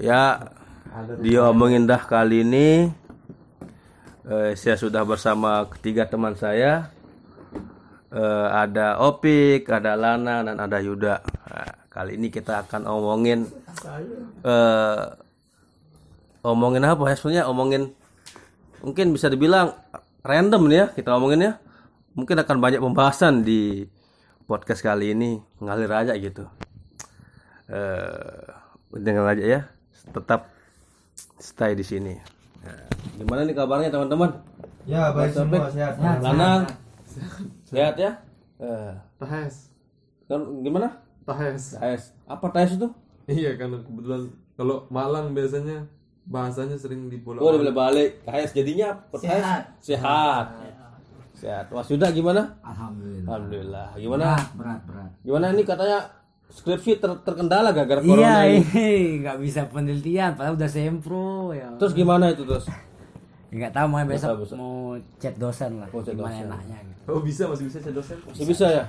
Ya, diomongin dah kali ini eh, saya sudah bersama ketiga teman saya. Eh, ada Opik, ada Lana, dan ada Yuda. Nah, kali ini kita akan omongin eh, omongin apa ya? Sebenarnya omongin mungkin bisa dibilang random ya kita omongin ya. Mungkin akan banyak pembahasan di podcast kali ini ngalir aja gitu. Eh, dengar aja ya. Tetap stay di sini. Nah, gimana nih kabarnya teman-teman? Ya baik semua sehat. Lanang, sehat ya? Eh, Tahes, kan gimana? Tahes. TS. Apa TS itu? Iya karena kebetulan kalau Malang biasanya bahasanya sering di Pulau. Oh, udah balik. TS jadinya apa? TS? Sehat. Sehat. Sehat. Yuda gimana? Alhamdulillah. Alhamdulillah. Gimana? Berat, berat, berat. Gimana ini katanya skripsi ter- terkendala gara-gara Iya, corona ini. ini nggak bisa penelitian, padahal udah sempro ya. Terus gimana itu terus? nggak tahu mau besok Bisa, bisa. mau chat dosen lah, Mau chat gimana dosen. enaknya. Gitu. Oh bisa masih bisa saya dosen. Masih bisa ya?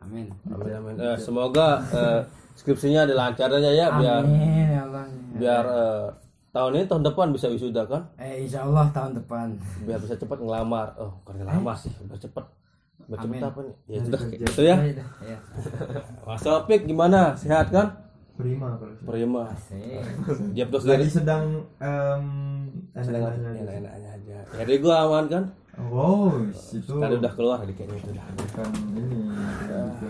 Amin. Amin amin. Eh, semoga eh, skripsinya dilancarnya ya biar Amin ya Allah. biar eh, tahun ini tahun depan bisa wisuda kan? Eh, insya Allah tahun depan. Biar bisa cepat ngelamar. Oh, bukan ngelamar sih, biar cepat. Cepat Amin. apa nih? Ya sudah gitu ya. Ya. Mas Opik gimana? Sehat kan? Prima kalau. Prima. Terus Lagi dari sedang em sedang enak-enaknya aja. Jadi gua aman kan? Wow, itu Kan udah keluar di kayaknya itu dah. bukan ini. gitu.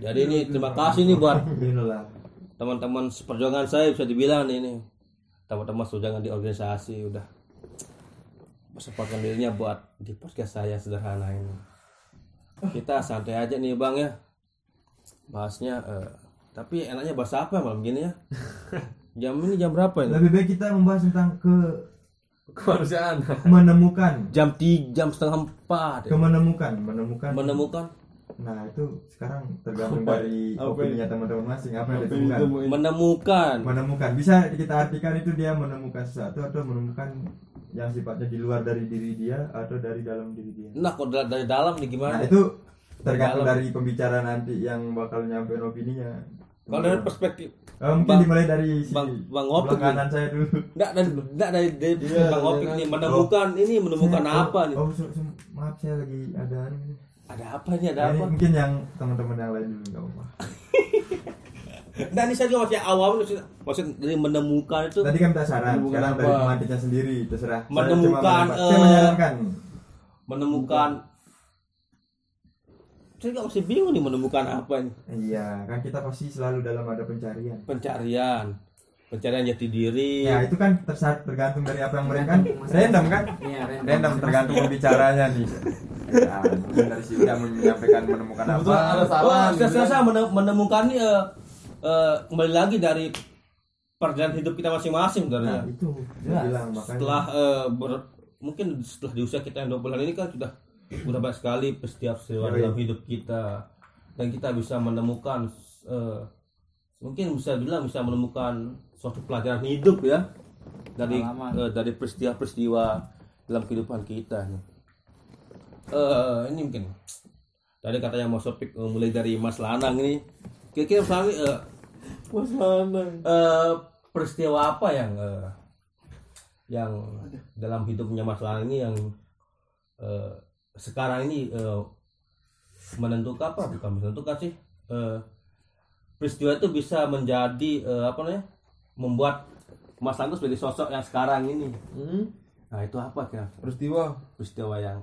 Jadi ini terima kasih nih buat teman-teman seperjuangan saya bisa dibilang nih ini teman-teman seperjuangan di organisasi udah bersempatkan dirinya buat di podcast saya sederhana ini kita santai aja nih bang ya. Bahasnya eh, tapi enaknya bahas apa malam gini ya? Jam ini jam berapa ini? Lebih baik kita membahas tentang ke Kemanusiaan. menemukan, jam tiga jam setengah empat. Ke menemukan, menemukan. menemukan. Nah itu sekarang tergantung dari opininya teman-teman masing apa yang ditemukan. menemukan. Menemukan. Bisa kita artikan itu dia menemukan sesuatu atau menemukan yang sifatnya di luar dari diri dia atau dari dalam diri dia. nah kalau dari, dari dalam nih Nah gimana itu tergantung Dalam. dari pembicara nanti yang bakal nyampein opininya. kalau dari perspektif Eh, mungkin Bang- dimulai dari si Bang- Bang Opik kanan saya dulu. Enggak dari enggak dari, dari Iya, Bang Opik nih menemukan ini menemukan Saya- apa nih? Oh, se- se- maaf saya lagi ada ini. Ada apa nih? Ada apa? mungkin yang teman-teman yang lain dulu nggak apa-apa. Nah, ini saya juga masih awam maksud, maksud dari menemukan itu Tadi kan saran, Menemukan sekarang apa? dari pemantiknya sendiri terserah. Saya Menemukan, saya eh, menyarankan. menemukan saya juga masih bingung nih menemukan apa ini Iya, kan kita pasti selalu dalam ada pencarian. pencarian pencarian jati diri Ya itu kan tersa- tergantung dari apa yang mereka kan random kan? Iya, random. Random tergantung pembicaranya nih. Ya, dari sini dia menyampaikan menemukan apa. Ada saran. Wah, gitu saya kan. saya mene- menemukan ini eh, eh, kembali lagi dari perjalanan hidup kita masing-masing Nah, sebenarnya. itu bilang makanya. setelah eh, ber- mungkin setelah di usia kita yang 20 bulan ini kan sudah sudah banyak sekali peristiwa-peristiwa Yoi. dalam hidup kita dan kita bisa menemukan eh, mungkin bisa bilang bisa menemukan suatu pelajaran hidup ya dari eh, dari peristiwa-peristiwa dalam kehidupan kita nih. Eh, ini mungkin tadi katanya Mas Sopik eh, mulai dari Mas Lanang ini kira-kira eh, Mas Lanang. eh, peristiwa apa yang eh, yang dalam hidupnya Mas Lanang ini yang eh, sekarang ini eh, menentukan apa bukan menentukan sih eh, peristiwa itu bisa menjadi eh, apa namanya membuat Mas itu sebagai sosok yang sekarang ini Hmm? nah itu apa kira Peristiwa. peristiwa yang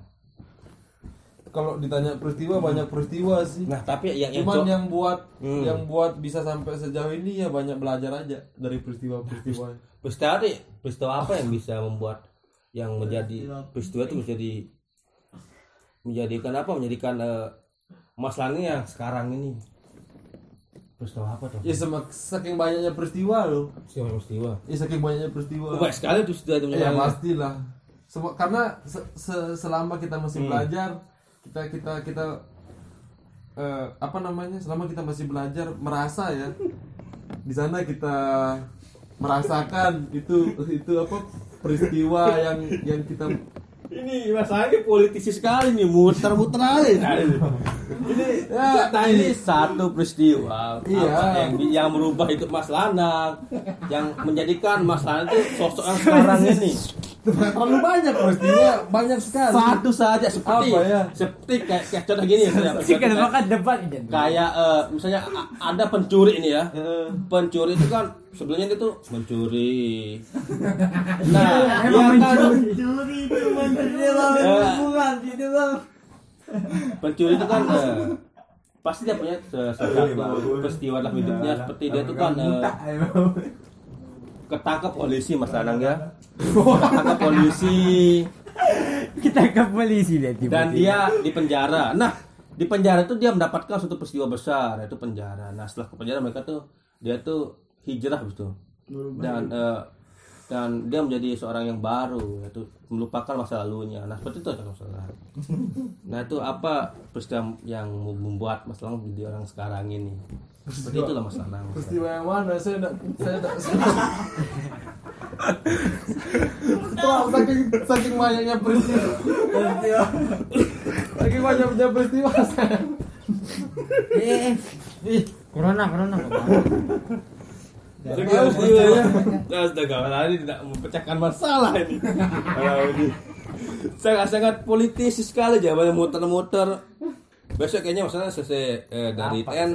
Kalau ditanya peristiwa banyak peristiwa sih. nah tapi yang yang Cuman co- yang buat Hmm. yang buat bisa sampai sejauh ini ya banyak belajar aja dari peristiwa-peristiwa. peristiwa apa- peristiwa apa yang bisa membuat yang menjadi peristiwa itu menjadi menjadikan apa menjadikan eh, Mas yang sekarang ini peristiwa apa tuh Ya semak, saking banyaknya peristiwa loh. peristiwa peristiwa Ya saking banyaknya peristiwa. Banyak sekali tuh sudah itu Ya pastilah. Sem- karena se- se- selama kita masih Hmm. belajar, kita kita kita eh, apa namanya? Selama kita masih belajar merasa ya. Di sana kita merasakan itu itu apa peristiwa yang yang kita ini masalah ini politisi sekali nih muter-muter aja ini ini, ya, nah, ini satu peristiwa Iya. apa yang yang merubah hidup Mas Lanang yang menjadikan Mas Lanang itu sosok yang sekarang ini Terlalu banyak peristiwa, banyak sekali. satu saja seperti Apa ya? seperti kayak, kayak contoh gini ya kayak- makan debat kayak eh, misalnya ada pencuri ini ya pencuri itu kan sebelumnya itu mencuri nah dia kan Curi itu bener Eh. bukan itu bang. pencuri itu kan eh, pasti dia punya Iya, sesuatu peristiwa dalam hidupnya Iya, seperti dia tapi tuh kan emang. ketangkap polisi mas Danang ya ketangkap polisi Kita ke polisi deh tiba-tiba. dan dia di penjara. Nah di penjara itu dia mendapatkan suatu peristiwa besar yaitu penjara. Nah setelah ke penjara mereka tuh dia tuh hijrah gitu dan eh, dan dia menjadi seorang yang baru yaitu melupakan masa lalunya. Nah seperti itu masalah nah itu apa peristiwa yang membuat Mas Lang menjadi orang sekarang ini seperti itulah Mas Lang Peristiwa yang mana? Saya enggak saya enggak Setelah saking saking banyaknya peristiwa. saking banyaknya peristiwa saya. Eh, eh. Corona, corona. Nah, astaga, malah ini tidak memecahkan masalah ini. Kalau ini. Sangat sangat politisi sekali jawabannya muter-muter. Besok kayaknya masalah selesai eh, dari TN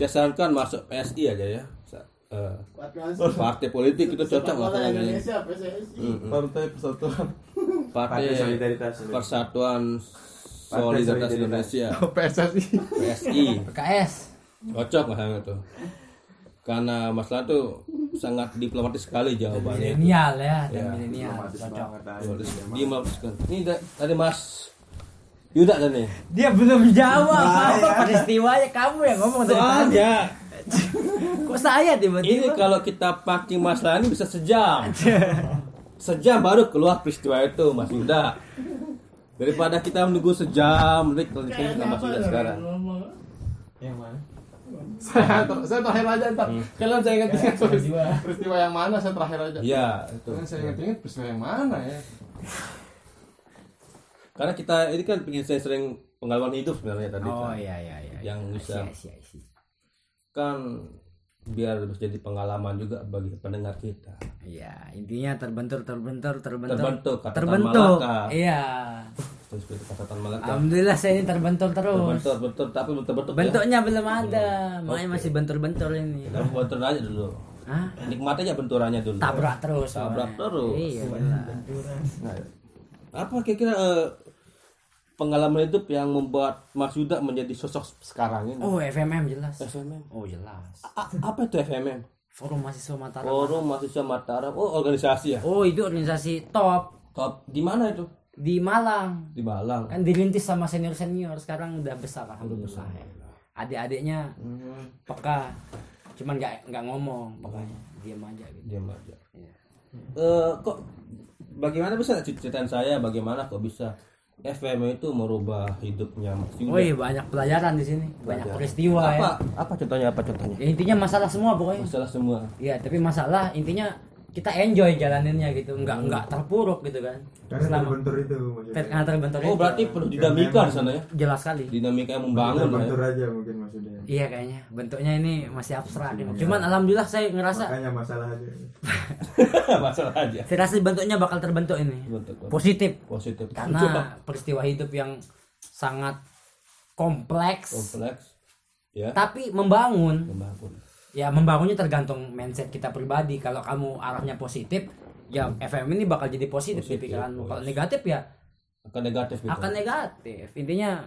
saya sarankan masuk PSI aja ya. Eh, partai politik itu cocok masalah ini. Mm-mm. Partai Persatuan Partai Partai Solidaritas. Persatuan Solidaritas. Indonesia PSSI. PSI PKS. cocok masalah itu karena masalah tuh sangat diplomatis sekali jawabannya Milenial ya, dan Ya, milenial. Diplomatis Cocok. melepaskan. Ini dari Mas Yuda kan nih. Dia belum jawab apa peristiwanya kamu yang ngomong tadi. Soalnya Kok saya ini tiba-tiba? kalau kita pakai masalah ini bisa sejam. Sejam baru keluar peristiwa itu Mas Yuda. Daripada kita menunggu sejam, kalau kita ke Mas Yuda sekarang. Yang mana? saya ter- saya terakhir aja entar. Kalian saya ingat-ingat peristiwa. peristiwa yang mana saya terakhir aja. Iya, itu. Kalian saya ingat-ingat peristiwa yang mana ya? Karena kita ini kan pengen saya sering pengalaman hidup sebenarnya tadi. Oh kan. iya iya iya. Yang bisa Iya, iya, iya. kan biar bisa jadi pengalaman juga bagi pendengar kita. Iya, intinya terbentur terbentur terbentur. Terbentuk, kata terbentuk. Malaka. Iya. Terus itu kata Tan Malaka. Alhamdulillah saya ini terbentur terus. Bentur, bentur, tapi bentur, bentur. Bentuknya belum ada, makanya masih bentur-bentur ini. Ya. Kamu bentur aja dulu. Hah? Nikmat aja benturannya dulu. Tabrak terus. Tabrak terus. Iya. Nah, apa kira-kira eh, pengalaman hidup yang membuat Mas Yuda menjadi sosok sekarang ini? Oh, FMM jelas. FMM. Oh, jelas. A- apa itu FMM? Forum Mahasiswa Mataram. Forum Mahasiswa Mataram. Oh, organisasi ya. Oh, itu organisasi top Top. Di mana itu? di Malang. Di Malang. Kan dirintis sama senior-senior, sekarang udah besar alhamdulillah. ya. Adik-adiknya peka. Cuman nggak nggak ngomong pokoknya. Diam aja gitu. Diam aja. Iya. Eh, kok bagaimana bisa ceritain saya bagaimana kok bisa FM itu merubah hidupnya Mas Yuda? Oh iya banyak pelajaran di sini, banyak Pelajaran. peristiwa apa, ya. Apa contohnya? Apa contohnya? Ya, Intinya masalah semua pokoknya. Masalah semua. Iya, tapi masalah intinya kita enjoy jalaninnya gitu, nggak Hmm. nggak terpuruk gitu kan. Karena Selama terbentur itu maksudnya. karena terbentur Oh itu. berarti penuh dinamika di sana ya? jelas sekali. Dinamika yang membangun lah ya. terbentur aja mungkin maksudnya. Iya kayaknya bentuknya ini masih abstrak. gitu. Cuman alhamdulillah saya ngerasa Makanya masalah aja. Masalah aja. saya rasa bentuknya bakal terbentuk ini. Bentuk, bentuk. Positif. Positif. Karena peristiwa hidup yang sangat kompleks kompleks ya tapi membangun. membangun. Ya membangunnya tergantung mindset kita pribadi. Kalau kamu arahnya positif, ya FM ini bakal jadi positif, di Positif, pikiranmu. oh, Kalau negatif ya Akan negatif gitu. akan negatif. Intinya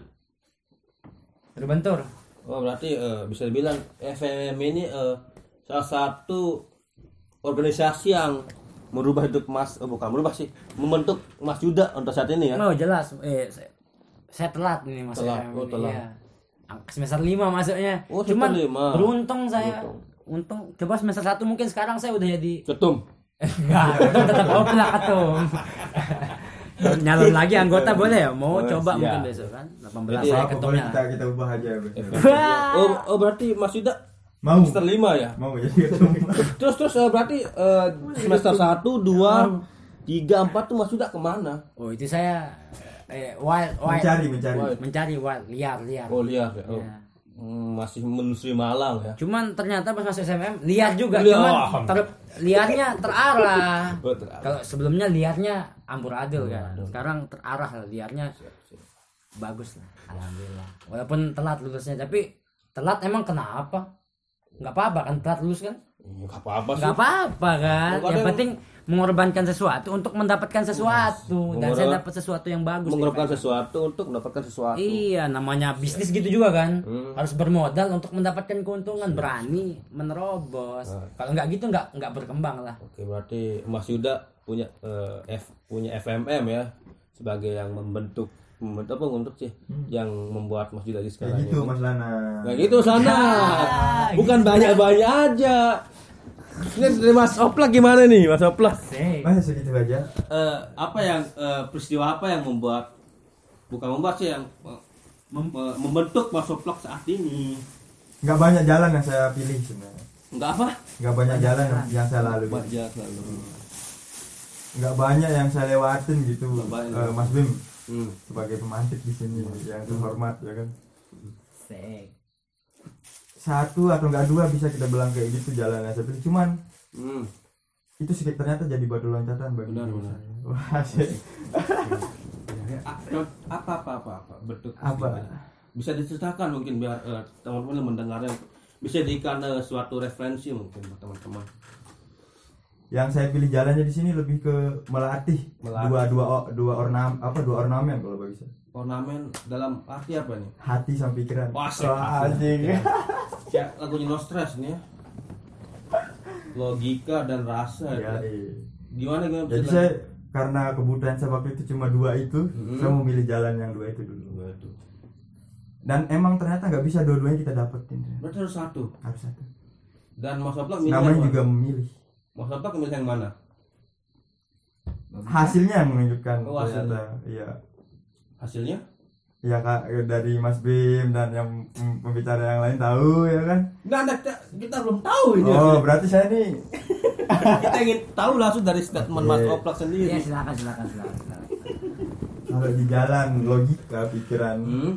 terbentur. Oh berarti eh, bisa dibilang FMM ini eh, salah satu organisasi yang merubah hidup Mas, oh, bukan merubah sih, membentuk Mas Yuda untuk saat ini ya. Oh jelas, eh saya, saya telat ini mas Telat, FM oh, ini, telat. iya. Ang- Semester 5 masuknya. Oh, Cuman lima. beruntung saya. Beruntung. Untung coba semester 1 mungkin sekarang saya udah jadi Ketum. enggak, ketum tetap oke lah ketum. Nyalon lagi anggota boleh ya? Mau Oh, coba siap. mungkin besok kan? 18 Jadi, saya Apa ketumnya. kita kita ubah aja. Oh, oh berarti Mas Yuda Mau. semester 5 ya? Mau jadi ketum. Terus terus eh, berarti eh, semester 1, 2 tiga empat tuh Mas Yuda ke mana Oh itu saya eh, wild wild Mencari, mencari. mencari wild liar liar. oh liar ya oh. Ya. Hmm, masih menelusuri Malang ya Cuman ternyata pas masuk SMM liar juga, Liar. cuman ter- liarnya terarah. Oh, terarah. Kalau sebelumnya liarnya amburadul kan, sekarang terarah lah liarnya bagus lah, alhamdulillah. Walaupun telat lulusnya, tapi telat emang kenapa? Nggak apa-apa kan telat lulus kan? Nggak apa-apa sih Nggak apa-apa kan? Yang penting mengorbankan sesuatu untuk mendapatkan sesuatu dan saya dapat sesuatu yang bagus. mengorbankan sesuatu untuk mendapatkan sesuatu Iya, namanya bisnis gitu juga kan. Hmm. Harus bermodal untuk mendapatkan keuntungan, berani menerobos. Nah. Kalau nggak gitu nggak nggak berkembang lah. Oke berarti Mas Yuda punya eh, F punya FMM ya sebagai yang membentuk membentuk apa membentuk sih yang membuat Mas Yuda di sekarang gitu ini. Mas Lana. Nah gitu sana bukan banyak banyak aja. Ini dari Mas Oplak gimana nih Mas Oplak? Masa segitu aja? Eh, apa yang eh, peristiwa apa yang membuat bukan membuat sih yang eh, mem- membentuk Mas Oplak saat ini? Nggak banyak jalan yang saya pilih sebenarnya. Enggak apa? Nggak banyak jalan yang, yang saya lalui. Baca selalu. Nggak banyak yang saya lewatin gitu. Nggak banyak. Eh, Mas Bim Hmm. sebagai pemantik di sini yang terhormat ya kan. Sek. Satu atau enggak dua bisa kita bilang kayak gitu jalannya pilih. Cuman Hmm. itu sih ternyata jadi batu loncatan bagi Benar, benar. Wah, sih. Ah, apa apa apa apa bentuk Apa? bisa diceritakan mungkin biar eh, teman-teman yang mendengarnya bisa dijadikan eh, suatu referensi mungkin buat teman-teman yang saya pilih jalannya di sini lebih ke melatih, Melatih. dua dua dua ornam apa dua ornamen kalau bagi saya. Ornamen dalam arti apa nih hati sama pikiran. Wah, anjing. Kayak lagunya No Stress nih ya. Logika dan rasa Ya, ya. iya. gimana gimana? Jadi saya karena kebutuhan saya waktu itu cuma dua itu Hmm. saya memilih jalan yang dua itu dulu. Waduh. dan emang ternyata nggak bisa dua-duanya kita dapetin. Berarti harus satu? Harus satu. Dan Mas Oplak milih namanya juga memilih Mas Oplak milih yang mana hasilnya yang menunjukkan Oh, hasilnya. iya hasilnya ya kak dari Mas Bim dan yang pembicara yang lain tahu ya kan nggak ada kita, kita belum tahu ini oh berarti saya nih kita ingin tahu langsung dari statement Mas Oke. Oplak sendiri Iya silakan silakan silakan. silakan. kalau di jalan logika pikiran Hmm.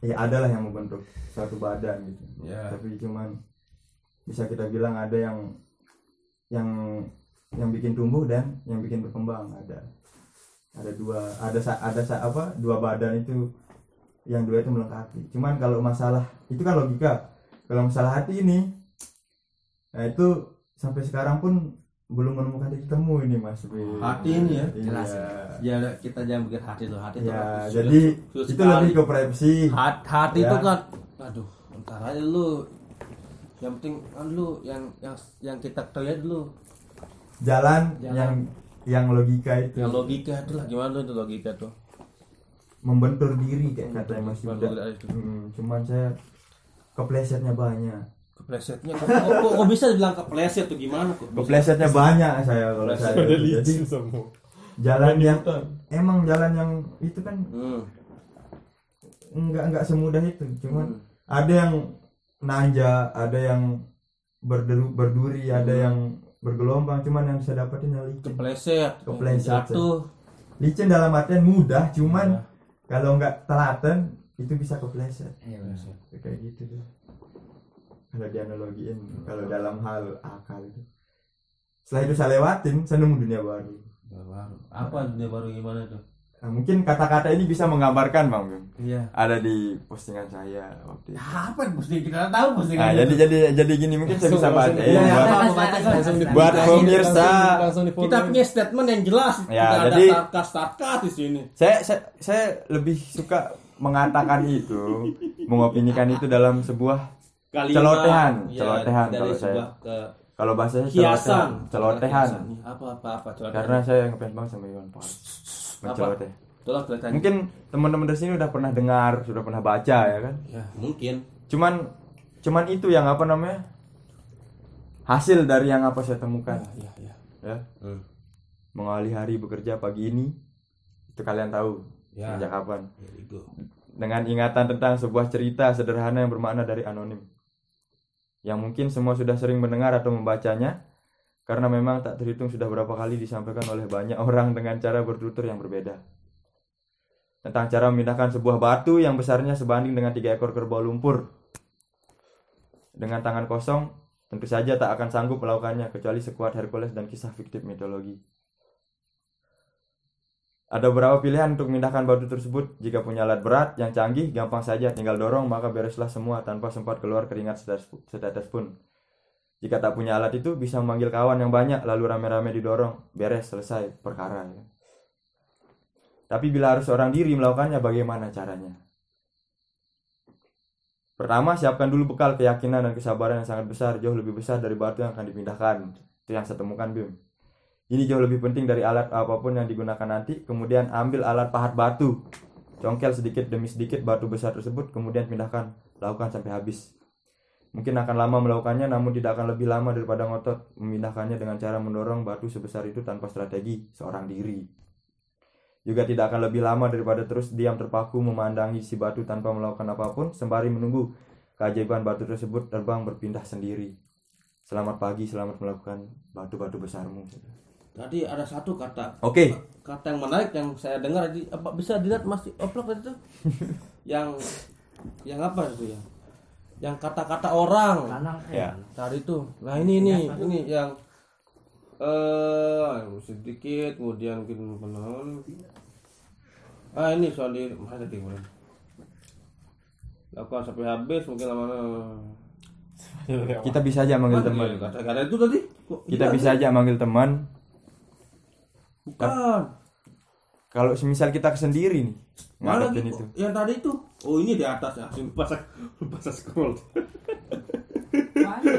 ya adalah yang membentuk suatu badan gitu Ya. tapi cuman bisa kita bilang ada yang yang yang bikin tumbuh dan yang bikin berkembang ada ada dua ada sa- ada sa- apa dua badan itu yang dua itu melengkapi cuman kalau masalah itu kan logika kalau masalah hati ini nah itu sampai sekarang pun belum menemukan titik temu ini mas Bim. Hati ini ya? Iya. Jelas Ya kita jangan bikin hati tuh hati ya sudah- jadi sudah itu sekali. lebih ke privacy hati, hati Ya. itu kan aduh ntar aja lu yang penting kan lu yang yang yang kita tahu ya dulu jalan, Jalan. yang yang logika itu yang logika itu lah gimana tuh itu logika tuh membentur diri kayak kata Mas Membentur Yuda. diri itu. Hmm, cuman saya keplesetnya banyak. keplesetnya kok, kok, kok, kok bisa dibilang kepleset tuh gimana kok bisa? Keplesetnya banyak saya kalau saya. Jadi jalan yang emang jalan yang itu kan hmm. enggak enggak semudah itu. Cuman Hmm. ada yang nanja, ada yang berderu, berduri, ada Hmm. yang bergelombang. Cuman yang saya dapetin yang licin. kepleset Kepleset, jatuh Licin dalam artian mudah, cuman Mudah. kalau nggak telaten itu bisa kepleset. Iya. Ya, kayak gitu tuh kalau dianalogiin kalau dalam hal akal itu setelah itu saya lewatin saya nemu dunia baru Dunia baru apa dunia baru gimana tuh nah, mungkin kata-kata ini bisa menggambarkan bang Bim. iya. Ada di postingan saya waktu itu. Apa yang mesti kita tahu mesti nah, jadi jadi jadi gini mungkin saya bisa baca. Iya, iya, buat, apa, apa, buat Langsung- pemirsa. kita punya statement yang jelas. Ya, tidak jadi- ada sarkas di sini. Saya, saya saya lebih suka mengatakan itu mengopinikan itu dalam sebuah Kalimat, Celotehan, ya, celotehan kalau saya. ke kalau bahasanya celotehan. Kiasan. apa apa apa celotehan? Karena saya ngefans banget sama Iwan Fals menceloteh itulah celotehan mungkin teman-teman dari sini udah pernah dengar sudah pernah baca ya kan? Ya mungkin. Cuman cuman itu yang apa namanya? Hasil dari yang apa saya temukan. Ya ya ya. Hmm. mengawali hari bekerja pagi ini itu kalian tahu Ya. sejak kapan? Go. dengan ingatan tentang sebuah cerita sederhana yang bermakna dari anonim. Yang mungkin semua sudah sering mendengar atau membacanya karena memang tak terhitung sudah berapa kali disampaikan oleh banyak orang dengan cara bertutur yang berbeda. Tentang cara memindahkan sebuah batu yang besarnya sebanding dengan tiga ekor kerbau lumpur. Dengan tangan kosong, tentu saja tak akan sanggup melakukannya kecuali sekuat Hercules dan kisah fiktif mitologi. Ada beberapa pilihan untuk memindahkan batu tersebut. Jika punya alat berat yang canggih, gampang saja tinggal dorong maka bereslah semua tanpa sempat keluar keringat setetes pun. Jika tak punya alat itu, bisa memanggil kawan yang banyak lalu rame-rame didorong, beres selesai perkara. ya. Tapi bila harus seorang diri melakukannya, bagaimana caranya? Pertama, siapkan dulu bekal keyakinan dan kesabaran yang sangat besar, jauh lebih besar dari batu yang akan dipindahkan. Itu yang saya temukan, Bim. Ini jauh lebih penting dari alat apa pun yang digunakan nanti. Kemudian ambil alat pahat batu. Congkel sedikit demi sedikit batu besar tersebut, kemudian pindahkan. Lakukan sampai habis. Mungkin akan lama melakukannya, namun tidak akan lebih lama daripada ngotot memindahkannya dengan cara mendorong batu sebesar itu tanpa strategi seorang diri. Juga tidak akan lebih lama daripada terus diam terpaku memandangi si batu tanpa melakukan apa pun, sembari menunggu keajaiban batu tersebut terbang berpindah sendiri. Selamat pagi, selamat melakukan batu-batu besarmu. Tadi ada satu kata Oke, kata yang menarik yang saya dengar di apa bisa dilihat Mas Oplok tadi tuh yang yang apa itu ya yang kata-kata orang. Kanang Ya. tadi tuh. Nah ini ini. Ini yang eh sedikit kemudian mungkin penon ah ini soal di mana tadi kemarin lakukan sampai habis mungkin lama kita bisa aja manggil teman. kata-kata itu tadi? Kok Kita iya? bisa aja manggil teman. bukan. Kalau semisal kita sendiri nih, Mana gitu? itu. Yang tadi itu. Oh ini di atas ya. Lupa saya, lupa saya scroll.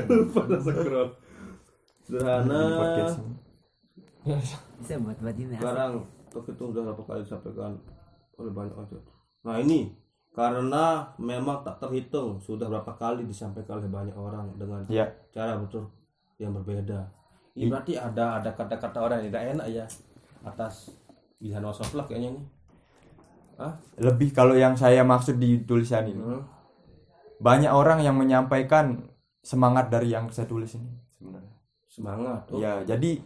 lupa saya scroll. Sederhana. Bisa buat buat ini. Sekarang itu sudah berapa kali disampaikan oleh banyak orang. Nah ini karena memang tak terhitung sudah berapa kali disampaikan oleh banyak orang dengan Ya, cara betul yang berbeda. Ini berarti ada ada kata-kata orang yang tidak enak ya atas pilihan wasoflah kayaknya nih. Hah? lebih kalau yang saya maksud di tulisan ini. Hmm. Banyak orang yang menyampaikan semangat dari yang saya tulis ini sebenarnya. Semangat. Oh, Ya, jadi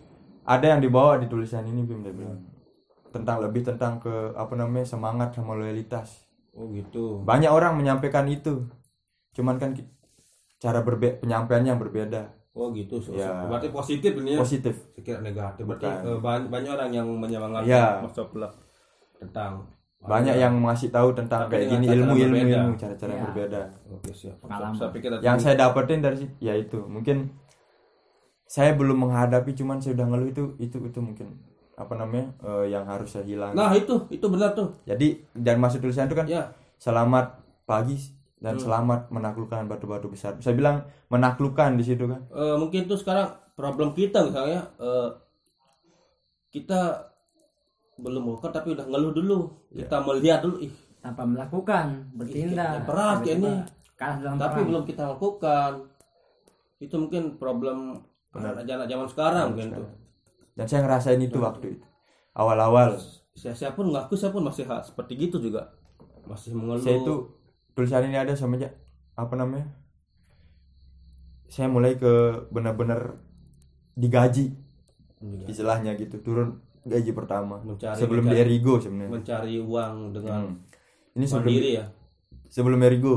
ada yang dibawa di tulisan ini Bim dia bilang. Tentang lebih tentang ke apa namanya semangat sama loyalitas. Oh gitu. Banyak orang menyampaikan itu. Cuman kan cara berbe penyampaiannya yang berbeda. Oh gitu. So, Ya. Berarti positif ini ya. Positif. Kira negatif. Berarti Bukan. eh, banyak, banyak orang yang menyemangati Ya. Tentang Banyak yang ngasih tahu tentang Tapi kayak gini cara ilmu ilmu berbeda. ilmu cara-cara yang Ya. berbeda. Oke siap. Pengalaman. Saya pikir tadi- yang saya dapetin dari situ ya itu mungkin saya belum menghadapi cuman saya udah ngeluh itu itu itu mungkin apa namanya eh, yang harus saya hilang Nah itu itu benar tuh. jadi dan masuk tulisan itu kan Ya. selamat pagi dan Hmm. selamat menaklukkan batu-batu besar saya bilang menaklukkan di situ kan Eh, mungkin tuh sekarang problem kita misalnya eh, kita belum buka tapi udah ngeluh dulu. Ya. Kita melihat dulu ih tanpa melakukan bertindak Berat ya ini. kalah dalam tapi perang. belum kita lakukan. Itu mungkin problem anak-anak zaman sekarang mungkin tuh. dan saya ngerasain itu waktu itu awal-awal Saya, saya pun ngaku saya pun masih ha- seperti gitu juga. Masih mengeluh. saya itu tulisan ini ada semenjak apa namanya saya mulai ke benar-benar digaji istilahnya gitu turun gaji pertama Mencari- sebelum di mencari- Erigo sebenarnya mencari uang dengan Hmm. ini sebelum mandiri ya. sebelum Erigo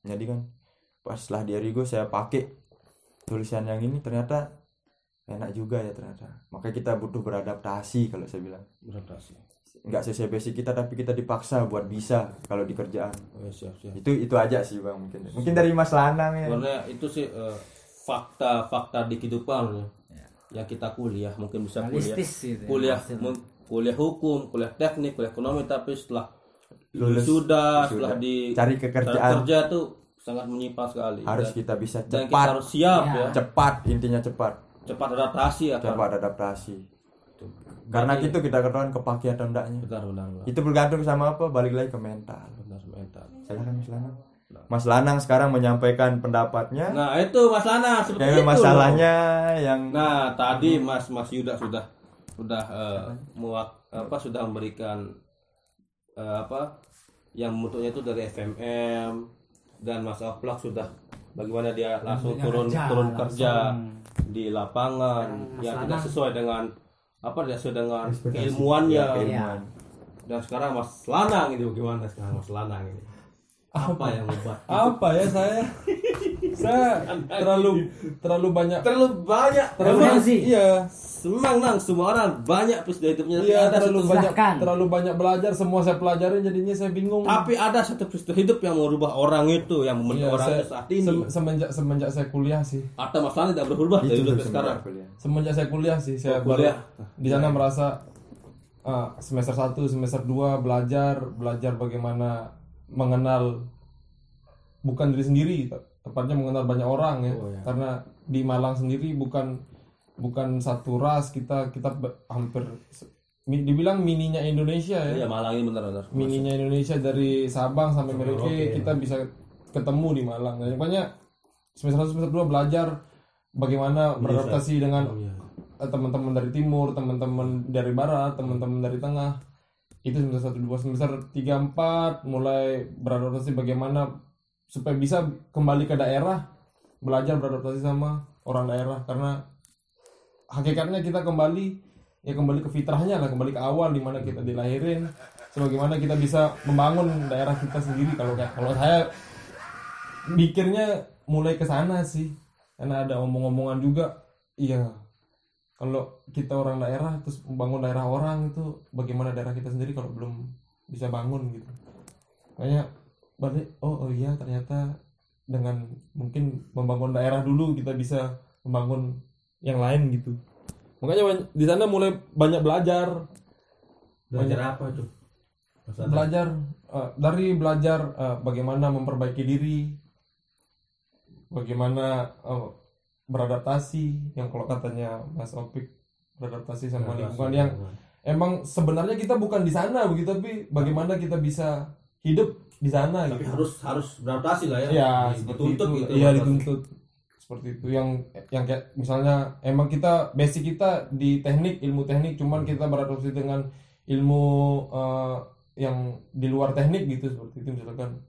jadi kan pas setelah di Erigo saya pakai tulisan yang ini ternyata enak juga ya ternyata makanya kita butuh beradaptasi kalau saya bilang Beradaptasi. nggak sesuai basic kita tapi kita dipaksa buat bisa kalau di kerjaan Oh, ya, siap siap. itu itu aja sih bang mungkin mungkin dari Mas Lanang ya Sebenarnya itu sih eh, fakta-fakta di kehidupan ya. Yang kita kuliah mungkin bisa kuliah. Realistis gitu ya, kuliah hasilnya. kuliah hukum kuliah teknik kuliah ekonomi tapi setelah Lulus, sudah setelah di cari kekerjaan. kerja tuh sangat menyimpang sekali. Harus dan, kita bisa dan kita cepat. harus siap Ya. ya. Cepat intinya cepat. Cepat adaptasi ya kan cepat adaptasi. Tuh. karena Berarti- gitu kita ketahuan kepake atau enggaknya benar benar benar, itu bergantung sama apa? Balik lagi ke mental. Benar mental. Silakan Lanang Mas Lanang sekarang menyampaikan pendapatnya. Nah itu Mas Lana seperti Kayak itu masalahnya yang Nah, tadi Mas Mas Yuda sudah sudah eh, muak apa sudah memberikan eh, apa yang bentuknya itu dari FMM dan Mas Aplak sudah bagaimana dia langsung turun kerja, turun langsung. kerja di lapangan. Sekarang yang tidak Lanang. sesuai dengan apa tidak sesuai dengan keilmuannya. Ya, keilmuan. dan sekarang Mas Lanang ini bagaimana sekarang Mas Lanang ini apa yang membuat apa ya saya? Saya terlalu terlalu banyak terlalu banyak. terlalu Emang sih. iya. Semang nang. Semua orang banyak peristiwa hidupnya. Tapi iya ada terlalu satu, banyak Silahkan. terlalu banyak belajar. Semua saya pelajarin jadinya saya bingung. Tapi ada satu peristiwa hidup yang merubah orang itu yang membentuk Iya, orang saya- itu saat ini. sem- semenjak semenjak saya kuliah sih. Atau Mas Lanang tidak berubah dari itu dulu sekarang. sebenarnya. semenjak saya kuliah sih saya Oh, kuliah. baru di sana merasa ah, semester 1 semester 2 belajar belajar bagaimana mengenal bukan diri sendiri te- tepatnya mengenal banyak orang ya Oh, ya. karena di Malang sendiri bukan bukan satu ras kita kita hampir dibilang mininya Indonesia ya iya Malang ini benar-benar mininya Indonesia dari Sabang sampai Merauke kita bisa ketemu di Malang. Nah, makanya semester 1 semester 2 belajar bagaimana beradaptasi dengan Oh, iya. teman-teman dari timur, teman-teman dari barat, teman-teman dari tengah. Itu semester 1 2 semester 3 4 mulai beradaptasi bagaimana supaya bisa kembali ke daerah, belajar beradaptasi sama orang daerah. Karena hakikatnya kita kembali ya kembali ke fitrahnya lah kembali ke awal di mana kita dilahirin sebagaimana kita bisa membangun daerah kita sendiri. Kalau kayak kalau saya mikirnya mulai ke sana sih karena ada omong-omongan juga iya kalau kita orang daerah terus membangun daerah orang itu bagaimana daerah kita sendiri kalau belum bisa bangun gitu? Makanya balik oh, oh iya ternyata dengan mungkin membangun daerah dulu kita bisa membangun yang lain gitu. Makanya di sana mulai banyak belajar. Belajar apa itu? Mas Lanang? belajar eh, dari belajar eh, bagaimana memperbaiki diri bagaimana eh, beradaptasi yang kalau katanya Mas Opik beradaptasi sama lingkungan yang emang sebenarnya kita bukan di sana begitu tapi bagaimana kita bisa hidup di sana tapi gitu. harus harus beradaptasi lah ya. Ya Di- seperti dituntut itu gitu iya beradaptasi. dituntut. Seperti itu. Yang yang kayak misalnya emang kita basic kita di teknik ilmu teknik cuman kita beradaptasi dengan ilmu eh, yang di luar teknik gitu seperti itu misalkan.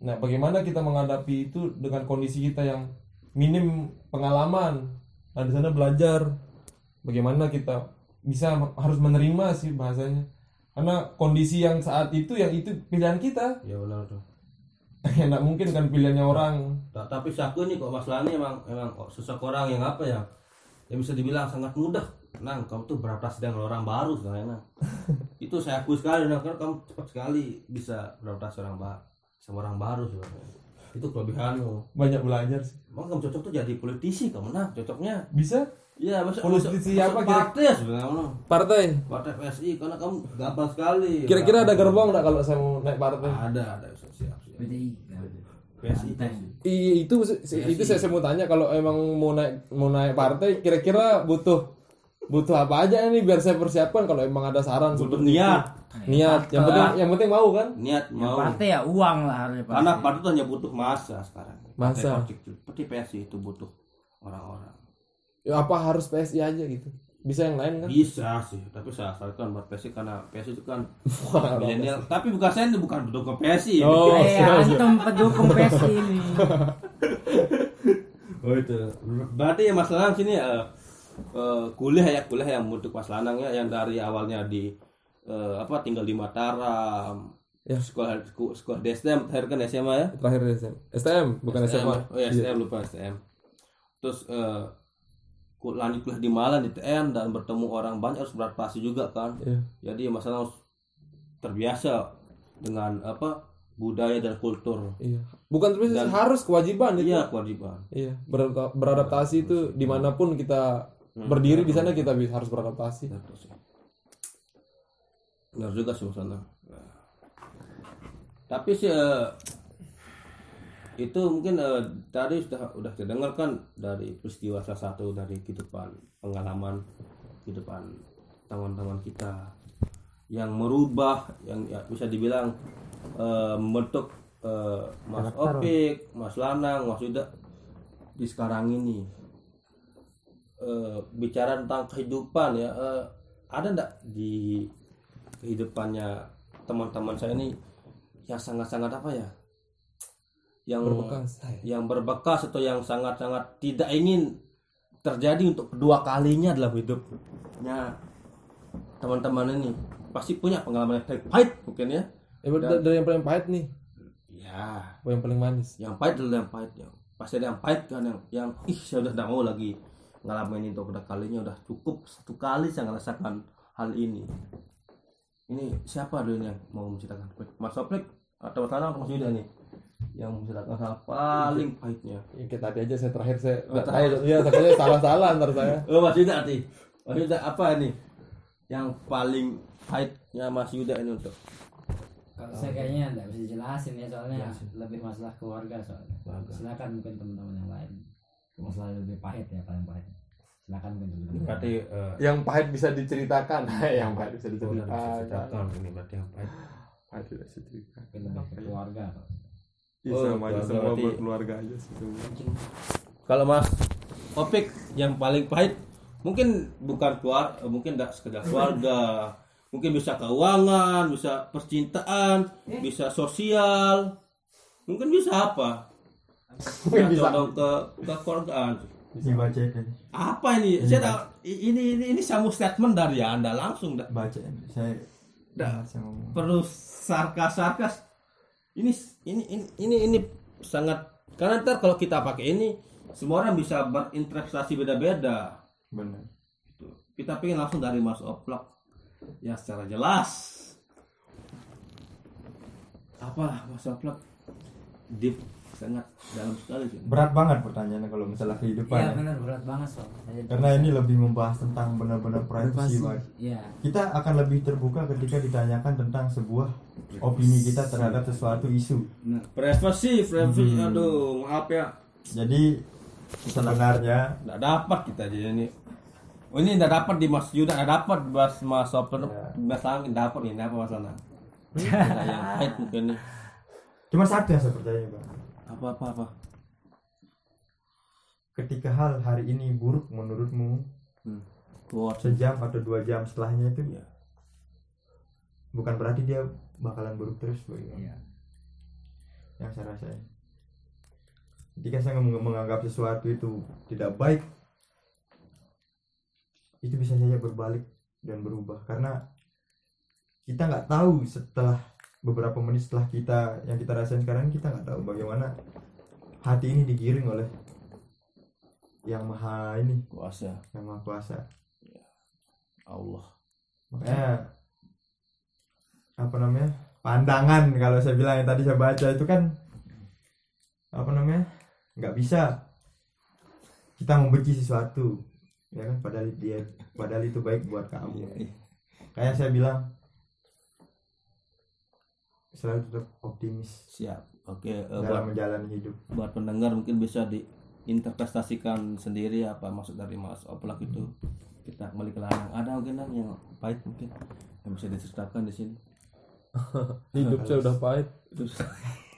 Nah bagaimana kita menghadapi itu dengan kondisi kita yang minim pengalaman. Nah di sana belajar bagaimana kita bisa harus menerima sih bahasanya. Karena kondisi yang saat itu yang itu pilihan kita. Ya benar tuh. Ya nggak mungkin kan pilihannya orang. Ta- tapi aku nih kok Mas Lani emang emang kok seseorang yang apa ya? Yang bisa dibilang sangat mudah. Nang kamu tuh beradaptasi dengan orang baru sebenarnya Nang. itu saya akui sekali Nang karena kamu cepat sekali bisa beradaptasi orang baru sama orang baru sebenarnya itu kelebihanmu banyak belajar sih. Emang kamu cocok tuh jadi politisi kamu nah cocoknya. Bisa? Iya masa Politisi apa partai ya sebenarnya partai. Partai PSI karena kamu gampang sekali. Kira-kira ada gerbong nggak kalau saya mau naik partai? Ada ada siap siap. PDI PSI Iya itu itu saya, saya mau tanya kalau emang mau naik mau naik partai kira-kira butuh butuh apa aja nih biar saya persiapkan kalau emang ada saran butuh seperti itu. niat niat yang penting yang penting mau kan niat mau partai ya uang lah harusnya pasti. Karena partai itu hanya butuh masa sekarang. Masa. Itu. Seperti PSI itu butuh orang-orang. ya, apa harus PSI aja gitu bisa yang lain kan Bisa sih, tapi saya asalkan buat PSI karena PSI itu kan Wah, milenial. Tapi bukan saya ini bukan pendukung PSI. Oh, siap, siap. antum pendukung PSI ini. Oh itu. Berarti ya Mas Lanang sini eh, eh, kuliah ya kuliah yang untuk Mas Lanang ya yang dari awalnya di eh, apa tinggal di Mataram. Ya. Sekolah sekolah, di STM terakhir kan SMA ya. terakhir STM STM bukan SMA Oh ya STM lupa STM. Terus eh, ku- lanjut kuliah di Malang di TN dan bertemu orang banyak harus beradaptasi juga kan. Iya. Jadi masalah harus terbiasa dengan apa budaya dan kultur. iya bukan Dan- harus kewajiban itu Iya kewajiban. iya beradapta- beradaptasi itu di mana pun kita. Berdiri di sana kita bisa harus beradaptasi. Benar juga sih. Nah. Tapi sih itu mungkin eh, tadi sudah udah kita dengarkan dari peristiwa salah satu dari kehidupan pengalaman kehidupan teman-teman kita yang merubah yang ya, bisa dibilang eh, membentuk eh, Mas Opik, Mas Lanang, Mas Yuda di sekarang ini eh, bicara tentang kehidupan ya eh, ada ndak di kehidupannya teman-teman saya ini yang sangat-sangat apa ya? Yang Berbekas. yang berbekas atau yang sangat-sangat tidak ingin terjadi untuk kedua kalinya dalam hidupnya teman-teman ini. Pasti punya pengalaman yang paling pahit mungkin ya. Ya, ber- dari yang paling pahit nih, ya. Yang paling manis? yang pahit adalah yang pahit yang pasti ada yang pahit kan yang yang ih saya udah tidak mau lagi ngalamin itu kedua kalinya udah cukup satu kali saya ngerasakan hal ini. Ini siapa dulu yang mau menceritakan? Mas Soplik atau Mas Anang atau Mas Yuda nih yang menceritakan hal paling pahitnya? Ya, kayak tadi aja saya terakhir saya terakhir. ya takutnya salah-salah ntar saya. Oh Mas Yuda nih Mas Yuda apa nih yang paling pahitnya Mas Yuda ini untuk? Kalau saya kayaknya nggak bisa jelasin ya soalnya lebih masalah keluarga soalnya. Silakan mungkin teman-teman yang lain. Masalah lebih pahit ya paling pahit. Silakan mungkin teman-teman. berarti eh, Yang pahit bisa diceritakan, yang pahit bisa oh, diceritakan. ceritakan ini berarti yang pahit Pahit tidak bisa diceritakan. Lebih ke keluarga. Iya, Oh, sama aja keluarga semua berarti- buat keluarga aja sih. Kalau Mas Opik yang paling pahit mungkin bukan keluar, eh, mungkin tidak sekedar keluarga, mungkin bisa keuangan, bisa percintaan, bisa sosial, mungkin bisa apa? Bisa ke ke keluargaan. Ini baca ini. Apa ini? Saya tahu, ini ini ini sama statement dari anda langsung, nggak Baca ini. Saya saya ngomong. perlu sarkas sarkas. Ini ini ini ini ini sangat karena ntar kalau kita pakai ini semua orang bisa berinterpretasi beda-beda. Benar. Gitu. Kita pengen langsung dari Mas Oplak ya secara jelas. Apa Mas Oplak? Deep sangat dalam sekali sih. Berat banget pertanyaannya kalau masalah kehidupan. Iya ya. benar berat banget soalnya. Karena ini lebih membahas tentang benar-benar privacy. Iya. Kita akan lebih terbuka ketika ditanyakan tentang sebuah opini kita terhadap sesuatu isu. Privasi, privasi, aduh maaf ya, Jadi sebenarnya nggak dapat kita jadi ini. Oh, ini nggak dapat di Mas Yuda, nggak dapat Mas Mas Oplak, Mas Angin dapat ini apa Mas Anang? Kita yang pahit mungkin nih. cuma satu yang saya percaya, Pak. Apa apa apa? Ketika hal hari ini buruk menurutmu, Hmm. Sejam atau dua jam setelahnya itu Iya. bukan berarti dia bakalan buruk terus Boy. Iya. yang saya rasain ketika saya meng- menganggap sesuatu itu tidak baik itu bisa saja berbalik dan berubah karena kita nggak tahu setelah beberapa menit setelah kita yang kita rasain sekarang kita nggak tahu bagaimana hati ini digiring oleh yang maha ini. Kuasa. Yang maha kuasa. Allah. makanya apa namanya pandangan kalau saya bilang yang tadi saya baca itu kan apa namanya nggak bisa kita membenci sesuatu ya kan? Padahal dia padahal itu baik buat kamu. Kayak saya bilang selalu tetap optimis Siap. Oke, eh, buat dalam menjalani hidup buat pendengar mungkin bisa diinterpretasikan sendiri apa maksud dari Mas Oplak itu. Kita kembali ke ladang. Ada mungkin Nang, yang pahit mungkin yang bisa diceritakan di sini. Hidup saya udah pahit.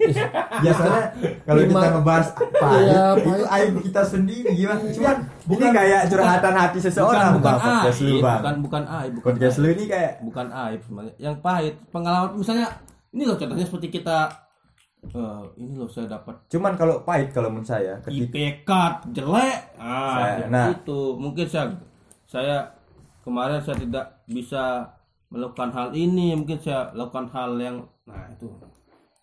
biasanya kalau kita ngebahas pahit Iya, itu aib kita sendiri gimana cuman bukan kayak curhatan hati seseorang bukan, lu, aib, bukan bukan aib, bukan podcast aib. lu ini kayak bukan aib sebenarnya. Yang pahit pengalaman misalnya ini loh contohnya seperti kita eh, ini loh saya dapat cuman kalau pahit kalau menurut saya ketika IPK jelek. Ah Saya- yang nah. itu mungkin saya saya kemarin saya tidak bisa melakukan hal ini. Mungkin saya lakukan hal yang nah itu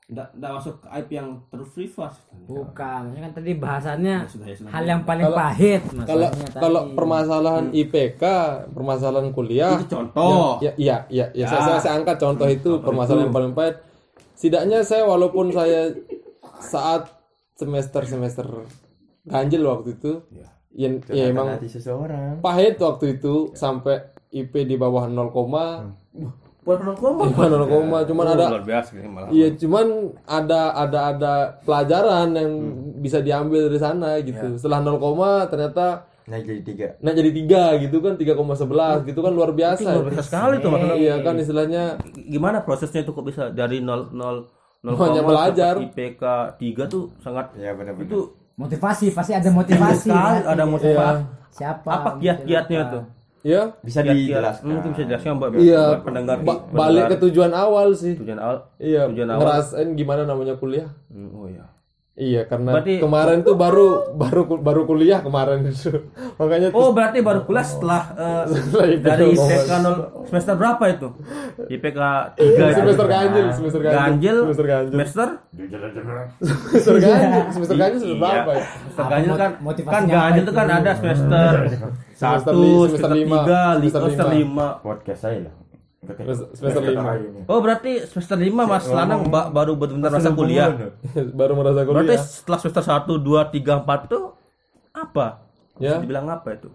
tidak tidak masuk ke aib yang terus privat Bukan, maksudnya kan tadi bahasannya Ya sudah, ya hal yang paling Kalau- pahit Kalau maksudnya tadi. kalau permasalahan IPK, permasalahan kuliah, itu contoh ya iya iya ya, Ya. saya, saya, saya angkat contoh itu Contoh permasalahan itu. yang paling pahit. Setidaknya saya walaupun saya saat semester semester ganjil waktu itu, Ya. ya, ya emang seseorang pahit waktu itu sampai IP di bawah 0, buat koma. Di bawah 0, cuman ada luar biasa ini malah Iya, cuman ada ada ada pelajaran yang bisa diambil dari sana gitu. Setelah 0, ternyata naik jadi tiga. naik jadi tiga gitu kan 3,11 gitu kan luar biasa. luar biasa sekali tuh makanya Iya kan istilahnya gimana prosesnya itu kok bisa dari 0 0 0 Hanya belajar. IPK 3 tuh sangat ya benar-benar. itu motivasi pasti ada motivasi. Sekali kan? ada motivasi. Siapa apa mungkin kiat-kiatnya tuh ya bisa dijelaskan mungkin bisa dijelaskan buat, Iya, buat pendengar ba- pendengar balik ke tujuan awal sih. tujuan awal Iya, tujuan awal. ngerasain gimana namanya kuliah. Hmm, oh iya Iya, karena Berarti- kemarin tuh baru baru baru kuliah kemarin itu. Makanya Oh berarti baru kuliah setelah eh, Setelah IPK dari. IPK nol semester berapa itu? IPK 3 semester ganjil, semester ganjil, ganjil semester ganjil. semester semester ganjil, semester ganjil semester berapa ya? semester ganjil kan kan ganjil itu itu? kan ada semester Semester satu li- semester semester lima, tiga semester semester lima. lima. Podcast saya lah. Semester- lima. oh berarti semester lima mas Lanang ba- baru benar-benar masa kuliah? baru merasa berarti kuliah. setelah semester satu dua tiga empat tuh apa? Ya, dibilang apa itu?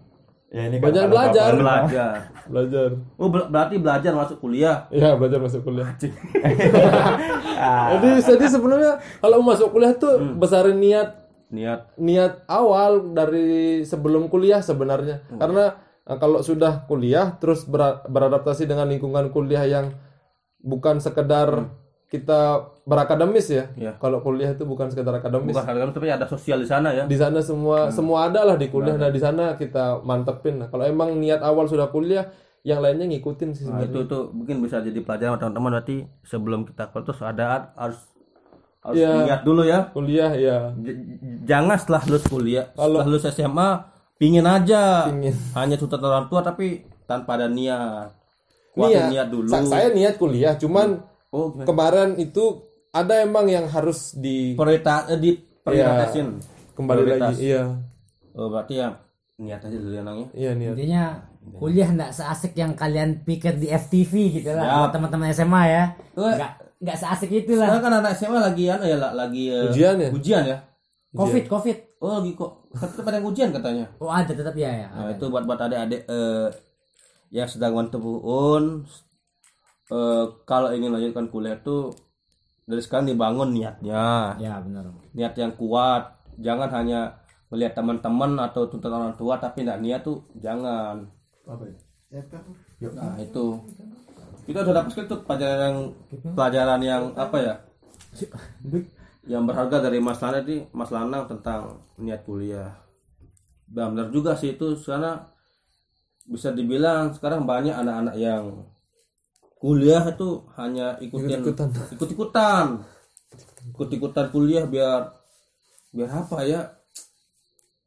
Ya ini Banyak kalau belajar. bapak- belajar. Belajar. oh ber- berarti belajar masuk kuliah? Iya, belajar masuk kuliah. jadi jadi sebenarnya kalau masuk kuliah tuh besarin niat niat. Niat awal dari sebelum kuliah sebenarnya. Karena eh, kalau sudah kuliah terus bera- beradaptasi dengan lingkungan kuliah yang bukan sekedar kita berakademis ya. Iya. kalau kuliah itu bukan sekedar akademis. Bukan harga tapi ada sosial di sana ya. Di sana semua semua ada lah di kuliah. Nah di sana kita mantepin. Nah, kalau emang niat awal sudah kuliah yang lainnya ngikutin sih Nah, itu itu mungkin bisa jadi pelajaran teman-teman. Berarti sebelum kita kuliah terus ada harus harus Iya. lihat dulu ya. kuliah ya J- jangan setelah lulus kuliah, setelah lulus SMA pingin aja Pingin. hanya tuntutan orang tua tapi tanpa ada niat. Kuatin niat dulu. Sa- saya niat kuliah cuman oh, gimana? kemarin itu ada emang yang harus di prioritas eh, di prioritasin. kembali Prioritas. lagi iya Oh, berarti ya niat aja dulu ya Nang, ya. iya niat Intinya kuliah nggak seasik yang kalian pikir di FTV gitu lah Ya. buat teman-teman SMA ya. Nggak nggak seasik itu lah. Sekarang kan anak SMA lagi anu ya la- lagi eh, Ujian ya? Ujian ya. Covid, Covid. Oh, lagi kok tetap ada yang ujian katanya. Oh ada tetap ya ya. Nah, itu buat buat adik-adik eh, yang sedang mantep UN eh, kalau ingin lanjutkan kuliah tuh dari sekarang dibangun niatnya. Ya benar. Niat yang kuat. Jangan hanya melihat teman-teman atau tuntutan orang tua tapi tidak niat tuh jangan. apa ya. Nah, itu. Kita udah dapat tuh pelajaran yang pelajaran yang apa ya? Yang berharga dari Mas Lana di Mas Lanang tentang niat kuliah. Dan benar juga sih itu karena bisa dibilang sekarang banyak anak-anak yang kuliah itu hanya ikutin Ikut-ikutan. ikut-ikutan ikut-ikutan kuliah biar biar apa ya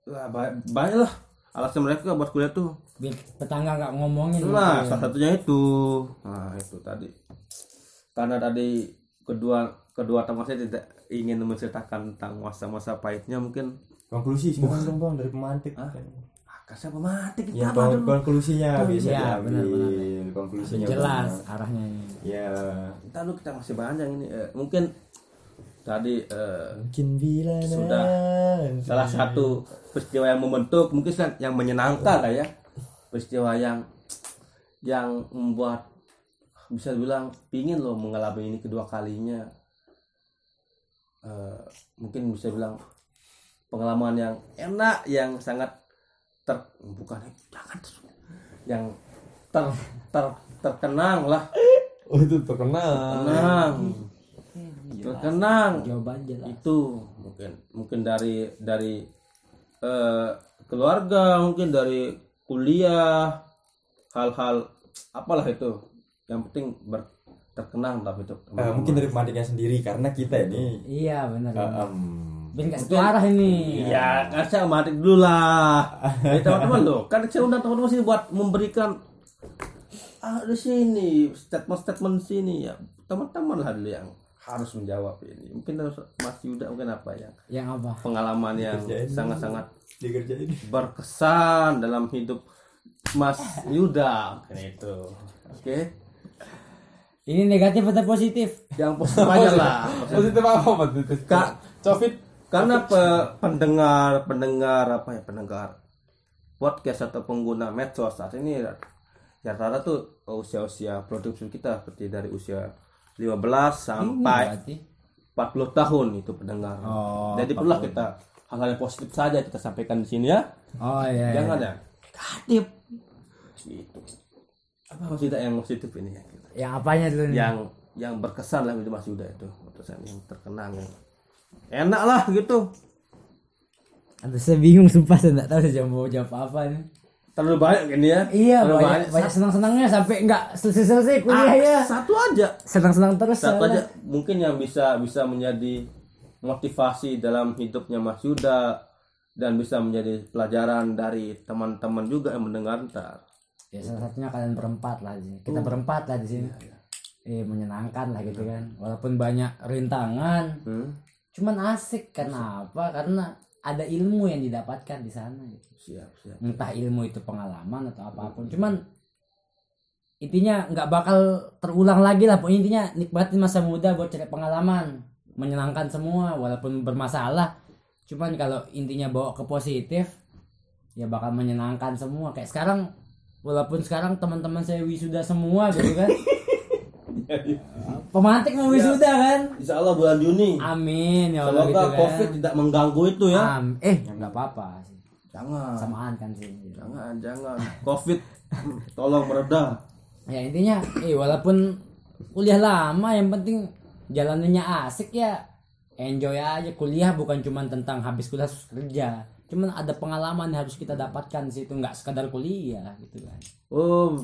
lah ba- banyak lah alasan mereka buat kuliah tuh Biar tetangga nggak ngomongin. Nah, gitu. salah satunya itu. Nah, itu tadi. Karena tadi kedua kedua teman saya tidak ingin menceritakan tentang masa-masa pahitnya mungkin konklusi sekarang dong bang dari pemantik ah, kasih pemati kita ya apa kon- dulu. konklusinya bisa Ya, benar, diambil konklusinya Jelas Bang. arahnya ini. ya Kita lu kita masih banyak ini Eh, mungkin tadi eh, mungkin bila Sudah. nanti- salah satu peristiwa yang membentuk mungkin kan yang menyenangkan lah ya. Peristiwa yang yang membuat bisa bilang pingin loh mengalami ini kedua kalinya. Eh, mungkin bisa bilang pengalaman yang enak yang sangat ter bukan jangan yang ter ter terkenang lah. Oh itu terkenal terkenang. Terkenang. Jawaban jelas. itu mungkin mungkin dari dari eh, keluarga mungkin dari kuliah hal-hal apalah itu yang penting ber, terkenang tapi itu Eh, mungkin dari pemantiknya sendiri karena kita ini Iya benar. benar. em, Biar nggak ini. ya kan saya matik dulu lah Jadi teman-teman loh kan saya undang teman-teman sini buat memberikan ah di sini statement-statement sini ya teman-teman lah dulu yang harus menjawab ini. Mungkin harus Mas Yuda mungkin apa ya? Yang apa? pengalaman yang sangat-sangat dikerjain. berkesan dalam hidup Mas Yuda. Oke, itu. Oke. Ini negatif atau positif? yang positif aja lah. Positif apa positif. Kak, covid karena pe- pendengar pendengar apa ya? Pendengar podcast atau pengguna medsos saat ini ya rata-rata tuh usia-usia produktif kita seperti dari usia 15 sampai Berarti. 40 tahun itu pendengar. Oh, Jadi perlulah kita hal-hal yang positif saja kita sampaikan di sini ya. Oh iya. iya. Jangan ya negatif. Itu. Apa maksudnya yang positif ini ya? Yang apanya dulu nih? Yang yang berkesan lah itu Mas Yuda itu. Berkesan yang terkenang yang enak lah gitu. Aduh saya bingung sumpah saya nggak tahu saya mau jawab apa nih. Terlalu banyak kan ya? Iya Terlalu banyak, banyak senang-senangnya sampai nggak selesai-selesai kuliah Ah, ya. Satu aja. Senang-senang terus. Satu aja mungkin yang bisa bisa menjadi motivasi dalam hidupnya Mas Yuda dan bisa menjadi pelajaran dari teman-teman juga yang mendengar ntar. ya salah satunya kalian berempat lah di sini kita berempat lah di sini eh menyenangkan lah gitu kan walaupun banyak rintangan Hmm? cuman asik kenapa karena ada ilmu yang didapatkan di sana gitu. Siap, siap. entah ilmu itu pengalaman atau apa pun. Cuman intinya nggak bakal terulang lagi lah. Pokoknya intinya nikmatin masa muda buat cari pengalaman. Menyenangkan semua walaupun bermasalah. Cuman kalau intinya bawa ke positif ya bakal menyenangkan semua. Kayak sekarang walaupun sekarang teman-teman saya wisuda semua gitu kan. Pemantik mau wisuda kan? Insya Allah bulan Juni. amin ya Allah Semoga gitu kan. COVID tidak mengganggu itu ya. Am- eh nggak apa-apa sih Jangan. samaan kan sih Jangan, jangan. COVID tolong mereda. ya intinya eh walaupun kuliah lama yang penting jalanannya asik ya enjoy aja kuliah bukan cuma tentang habis kuliah terus kerja cuman ada pengalaman yang harus kita dapatkan di situ nggak sekadar kuliah gitu kan Oh,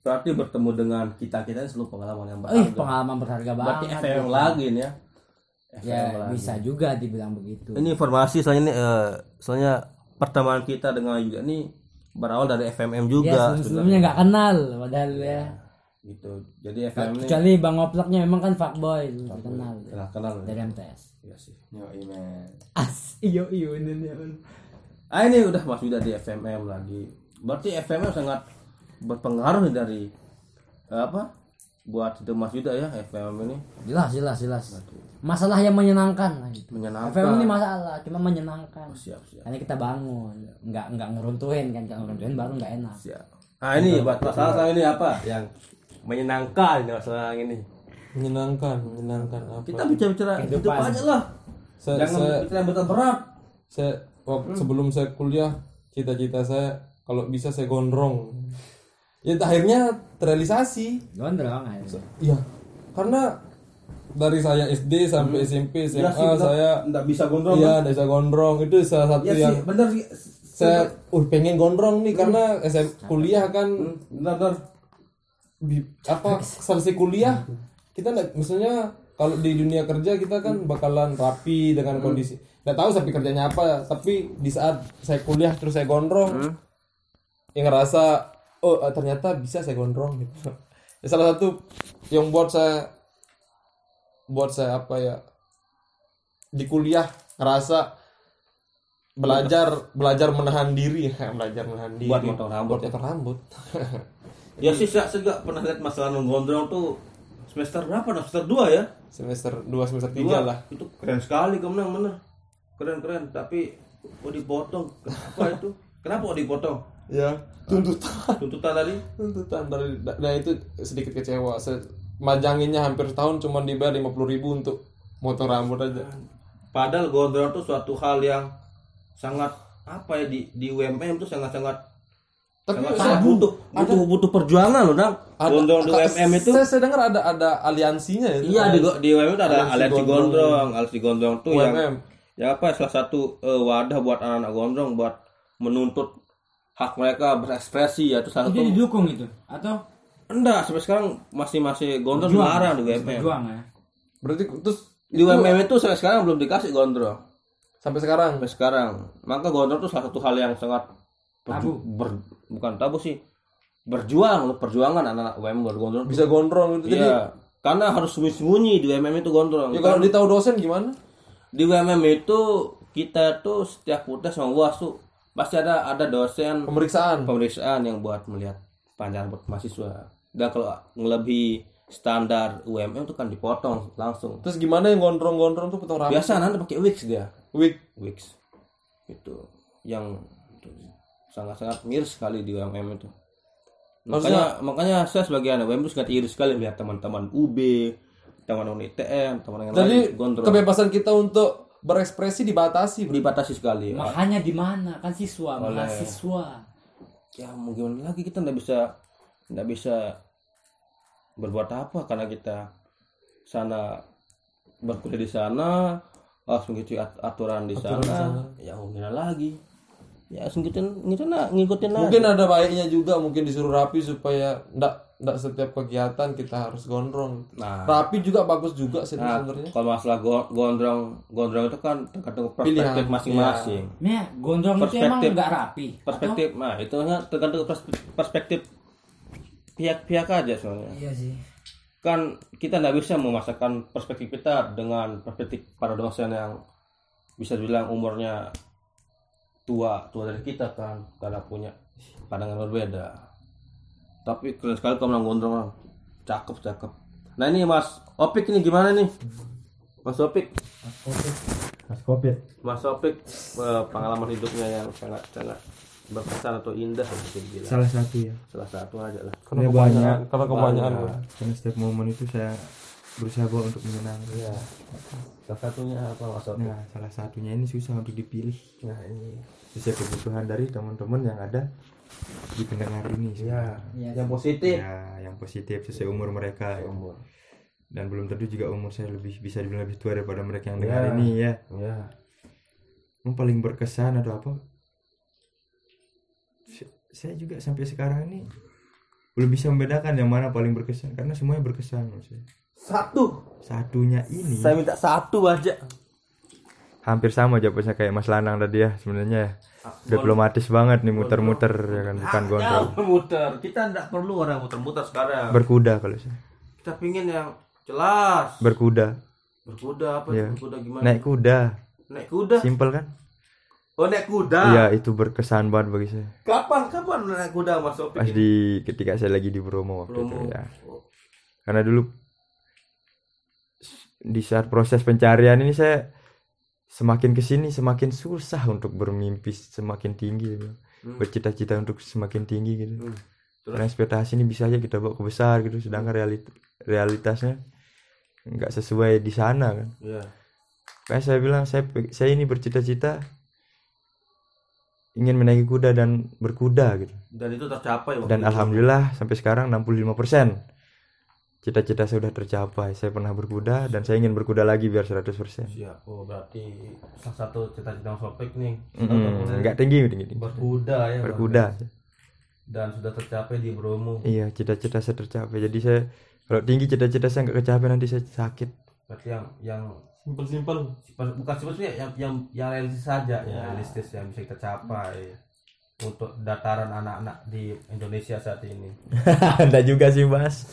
berarti bertemu dengan kita kita selalu pengalaman yang eh berharga. pengalaman berharga berarti banget FM gitu. lagi nih ya. ya lagi. bisa juga dibilang begitu Ini informasi soalnya nih, eh, soalnya pertemuan kita dengan juga nih berawal dari FMM ya juga. sebelum sebelumnya nggak kenal padahal ya gitu. Jadi FM ini kecuali bang oplaknya memang kan fuckboy belum terkenal kenal kenal. dari MTS Iya sih. Yo, men. as iyo iyo ini Ah ini udah masuk udah di FMM lagi. Berarti FMM sangat berpengaruh dari eh, apa? Buat itu Mas Yuda ya FMM ini jelas jelas jelas masalah yang menyenangkan lah gitu. menyenangkan. FM ini masalah cuma menyenangkan Siap siap karena kita bangun nggak nggak ngeruntuhin kan kalau ngeruntuhin baru nggak enak siap. Ah ini buat masalah sama ini apa? Yang menyenangkan ini masalah yang ini. menyenangkan menyenangkan apa Kita bicara-bicara hidup Kehidupan. aja lah. saya, Jangan saya, bicara yang berat. saya waktu sebelum saya kuliah cita-cita saya kalau bisa saya gondrong ya akhirnya terrealisasi. Gondrong aja. Iya. Karena dari saya SD sampai SMP SMA Iya sih, saya Nggak bisa gondrong. iya nggak bisa gondrong. Itu salah satu Ya yang sih, bener sih. saya uh pengen gondrong nih karena SM kuliah kan Bener, bener. apa selesai kuliah kita nggak misalnya kalau di dunia kerja kita kan bakalan rapi dengan kondisi. Nggak tahu tapi kerjanya apa tapi di saat saya kuliah terus saya gondrong yang ngerasa oh eh, ternyata bisa saya gondrong gitu Ya, salah satu yang buat saya buat saya apa ya di kuliah ngerasa belajar belajar menahan diri belajar menahan diri Buat motong rambut. buat motong rambut Ya sih saya juga pernah lihat masalah gondrong tuh semester berapa? Nah, semester 2 ya? semester 2 semester 3 Dua. lah Itu keren sekali kamu menang bener. Keren keren tapi kok dipotong? Kenapa itu? Kenapa kok dipotong? Ya tuntutan. Tuntutan tadi? tuntutan dari nah itu sedikit kecewa. Saya majanginnya hampir setahun cuma dibayar lima ribu untuk motong rambut aja. Padahal gondrong tuh suatu hal yang sangat apa ya di di UMM tuh sangat sangat tapi sangat, sangat butuh butuh butuh perjuangan loh dang. Gondrong di UMM itu. saya, saya dengar ada ada aliansinya ya Iya di di UMM itu ada Aliansi Gondrong. aliansi gondrong tuh yang UMM ya apa salah satu eh, wadah buat anak-anak gondrong buat menuntut hak mereka berekspresi ya itu salah itu satu. didukung itu atau? Enggak sampai sekarang masih masih gondrong dilarang di UMM berjuang ya. Berarti terus di UMM itu sampai sekarang belum dikasih gondrong. Sampai sekarang? Sampai sekarang. Maka gondrong itu salah satu hal yang sangat Tabu. ber- bukan tabu sih. Berjuang loh perjuangan anak-anak UMM buat gondrong. Bisa gondrong itu jadi iya karena harus sembunyi-sembunyi di UMM itu gondrong. Ya kalau ditahu dosen gimana? Di UMM itu kita tuh setiap putas sama uas tuh pasti ada ada dosen. Pemeriksaan. Pemeriksaan yang buat melihat pandangan buat mahasiswa. Dan kalau ngelebihi standar UMM itu kan dipotong langsung. Terus gimana yang gondrong-gondrong tuh potong rambut? Biasa nanti pakai wix dia. Wig. Wix itu yang sangat-sangat miris sekali di UMM itu. Makanya makanya saya sebagai anak UMM itu sangat iri sekali melihat teman-teman UB teman-teman ITM teman yang jadi lain gondrong. kebebasan kita untuk berekspresi dibatasi bro. dibatasi sekali makanya di mana? Kan siswa mahasiswa. Ya mau gimana lagi kita nggak bisa nggak bisa berbuat apa karena kita sana berkuliah di sana harus mengikuti at- aturan di sana. ya mau gimana lagi. Ya ngikutin ngikutin ngikutin mungkin ada baiknya juga mungkin disuruh rapi supaya ndak nggak setiap kegiatan kita harus gondrong Nah, rapi juga bagus juga sih nah, sebenarnya kalau masalah go- gondrong, gondrong itu kan tergantung perspektif Pilihan, masing-masing. Nih, gondrong itu emang Perspektif. nggak rapi. Perspektif, nah itu hanya tergantung pers- perspektif pihak-pihak aja sebenarnya. Iya sih. Kan kita nggak bisa memasakkan perspektif kita dengan perspektif para dosen yang bisa dibilang umurnya tua tua dari kita kan karena punya pandangan berbeda. Tapi keren sekali kamu gondrong, Bang. cakep cakep. Nah ini Mas Opik ini gimana nih? Mas Opik, Mas Kopit Mas Opik eh, pengalaman hidupnya yang sangat sangat berkesan atau indah bisa dibilang. salah satu ya Salah satu aja lah. karena Ya, kebanyakan banyak. karena kebanyakan Bro. karena setiap momen itu saya berusaha bawa untuk menyenangkan Iya. Salah satunya apa Mas Opik? nah salah satunya ini susah untuk dipilih Nah ini. sesuai kebutuhan dari teman-teman yang ada di pendengar ini Ya, Iya yang positif. ya yang positif sesuai umur mereka ya. Umur. dan belum tentu juga umur saya lebih bisa dibilang lebih tua daripada mereka yang Ya. dengar ini ya Ya. yang paling berkesan atau apa saya juga sampai sekarang ini belum bisa membedakan yang mana paling berkesan karena semuanya berkesan saya. Satu. satunya ini Saya minta satu aja. hampir sama jawabannya kayak Mas Lanang tadi ya sebenarnya ya. Diplomatis banget nih muter-muter ya kan bukan gondrong Jauh muter. Kita tidak perlu orang muter-muter sekarang. berkuda kalau saya Kita pingin yang jelas. berkuda Berkuda apa? Iya. Berkuda gimana? naik kuda Naik kuda. simpel kan Oh naik kuda. iya itu berkesan banget bagi saya Kapan kapan naik kuda Mas Opik? pas di ketika saya lagi di Bromo waktu Bromo. itu ya karena dulu di saat proses pencarian ini saya semakin ke sini semakin susah untuk bermimpi semakin tinggi gitu. Hmm. bercita-cita untuk semakin tinggi gitu Hmm. Terus? karena ekspektasi ini bisa aja kita bawa ke besar gitu sedangkan realit realitasnya nggak sesuai di sana kan Iya. kayak saya bilang saya saya ini bercita-cita ingin menaiki kuda dan berkuda gitu Dan itu tercapai waktu dan itu. alhamdulillah sampai sekarang 65% cita-cita saya sudah tercapai saya pernah berkuda dan saya ingin berkuda lagi biar 100% Siap. Oh berarti salah satu cita-cita Mas Opik nih. Mm-mm, nggak tinggi tinggi tinggi. Berkuda ya. Bang. berkuda Dan sudah tercapai di Bromo. iya cita-cita saya tercapai jadi saya kalau tinggi cita-cita saya nggak kecapai nanti saya sakit Berarti yang yang simpel simpel bukan sebetulnya yang yang yang realistis saja ya realistis yang bisa kita capai untuk dataran anak-anak di Indonesia saat ini. Anda juga sih mas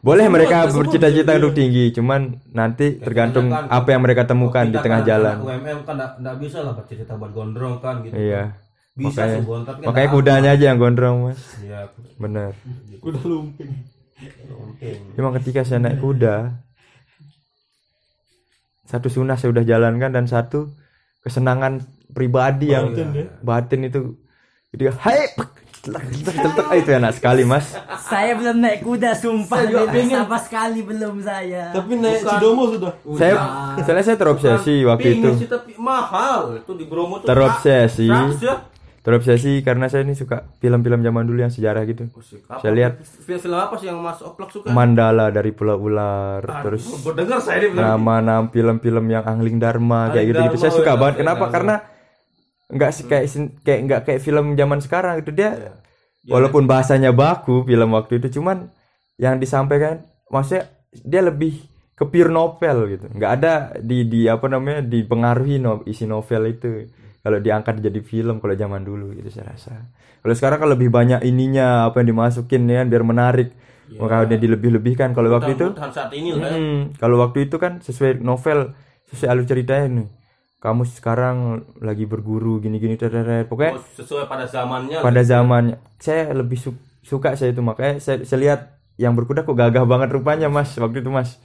boleh mereka semua bercita-cita gitu, untuk tinggi cuman nanti tergantung kebanyakan apa yang mereka temukan di tengah kan jalan. UMM kan nggak bisa lah bercita buat gondrong kan gitu. iya. Bisa makanya kan makanya kudanya aja yang gondrong mas. Iya. bener kuda lumping. Cuma ketika saya naik kuda satu sunnah saya udah jalankan dan satu kesenangan pribadi yang iya. batin itu. Jadi hai telak. Ah, itu enak sekali mas Saya belum naik kuda, sumpah. Bebek sama sekali belum saya. tapi naik Cidomo sudah saya soalnya saya terobsesi waktu itu sih tapi mahal itu di Bromo tuh. terobsesi ya. terobsesi karena saya ini suka film-film zaman dulu yang sejarah gitu Musik. Apa? Saya lihat- film-film apa sih yang Mas Oplak suka? Mandala dari Pulau Ular Aduh, terus berdengar saya ini nama-nama film-film yang Angling Dharma kayak gitu-gitu saya suka oh, banget iya, kenapa iya, karena nggak sih kayak sin- kayak nggak kayak film zaman sekarang itu dia Iya. walaupun bahasanya baku film waktu itu cuman yang disampaikan maksudnya dia lebih ke pure novel gitu. Nggak ada di di apa namanya dipengaruhi no, isi novel itu. Kalau diangkat jadi film kalau zaman dulu gitu saya rasa. Kalau sekarang kan lebih banyak ininya apa yang dimasukin ya biar menarik. Maka dia dilebih-lebihkan kalau waktu itu saat ini ya. Hmm, kalau waktu itu kan sesuai novel, sesuai alur ceritanya nih. Kamu sekarang lagi berguru gini-gini teret Pokoknya Oh, sesuai pada zamannya. pada zamannya saya lebih su- suka saya itu makanya saya, saya lihat yang berkuda kok gagah banget rupanya Mas waktu itu Mas.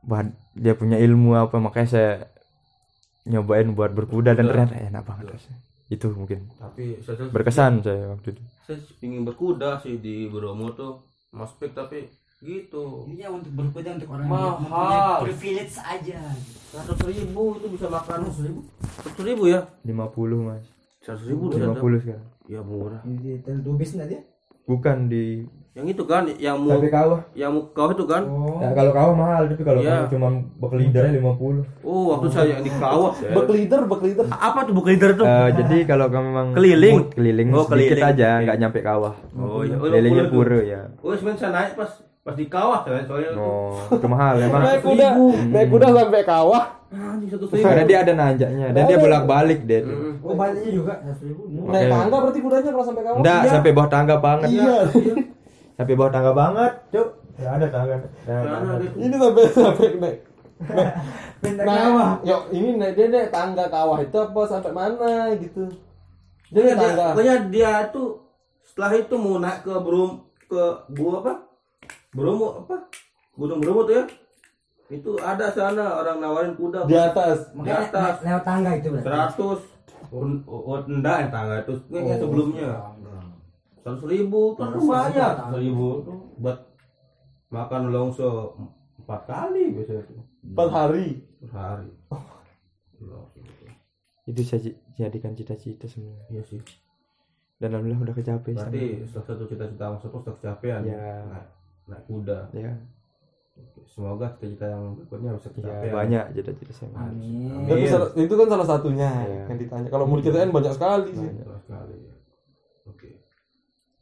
Bah, dia punya ilmu apa makanya saya nyobain buat berkuda dan ternyata enak banget Mas. Itu mungkin Tapi saya berkesan saya waktu itu. saya ingin berkuda sih di Bromo tuh Mas Pik tapi gitu Iya untuk berkuda untuk orang Mahal. privilege aja. seratus ribu itu bisa makan seratus ribu seratus ribu ya 50 Mas. seratus ribu ternyata 50 sekarang. ya murah Di nggak dia? Bukan di Yang itu kan, yang mau Tapi kawah. yang mau kau itu kan? Ya, kalau kawah mahal, tapi kalau kamu cuma bek lidernya 50. Oh, waktu saya di kawah. saya- Bek leader, bek leader. Apa tuh bukan leader tuh? Eh, jadi kalau kamu memang Keliling? keliling Oh, sedikit keliling. aja, nggak nyampe kawah. Oh iya, oh, Kelilingnya 50 pura ya. Oh, sebenarnya saya naik pas pas di kawah saya soalnya. Oh, itu mahal emang. Naik kuda, naik kuda sampai kawah. Anjing satu Karena dia ada nanjaknya dan dia bolak-balik deh. tuh. Oh baliknya juga. Naik tangga berarti kudanya kalau sampai kawah. Enggak, sampai bawah tangga banget. Iya. Sampai bawah tangga banget, Cuk. Ya ada tangga. Ya. Ini sampai sampai naik. Nah, kawah. yuk ini naik dia naik tangga kawah itu apa sampai mana gitu. Dia dia, tangga. pokoknya dia tuh setelah itu mau naik ke Brum ke gua apa? Bromo apa? Gunung Bromo tuh ya. Itu ada sana orang nawarin kuda Di atas. di atas le- lewat tangga itu berarti. 100 oh, oh, enggak yang tangga itu Ini yang sebelumnya seratus ribu kan lumayan seribu tuh buat makan longso empat kali biasanya tuh Empat hari. per hari Itu saya jadikan cita-cita sebenarnya. iya sih Dan alhamdulillah udah kecapai berarti salah satu cita-cita Sopo sudah kecapean Ya. naik, naik kuda Ya, Oke, semoga cita-cita yang berikutnya bisa ya kecapean banyak cita-cita saya. Amin. Tapi salah- itu kan salah satunya Iya. yang ditanya. Kalau mau diceritain banyak sekali sih. Banyak sekali ya. Oke.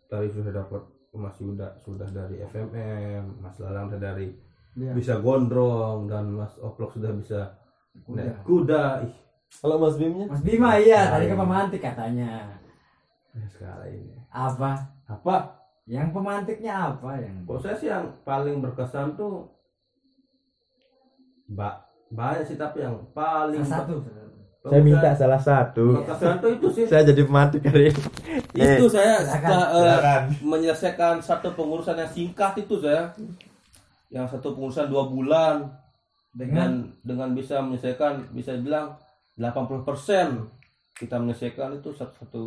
Tadi sudah dapat Mas Yuda sudah dari FMM, Mas Lalang sudah dari Iya. bisa gondrong dan Mas Oplok sudah bisa naik kuda. Ih, Kalau Mas Bimnya? Mas Bima iya tadi kan pemantik katanya. sekali ini. Apa? Apa? Yang pemantiknya apa yang? Saya sih yang paling berkesan tuh ba banyak sih tapi yang paling Salah satu. Saya minta salah satu. berkesan tuh itu sih. Saya jadi pemantik hari ini. itu saya silakan. setelah eh, Silakan. menyelesaikan satu pengurusan yang singkat itu saya yang satu pengurusan dua bulan Dengan dan dengan bisa menyelesaikan bisa bilang 80% kita menyelesaikan itu satu satu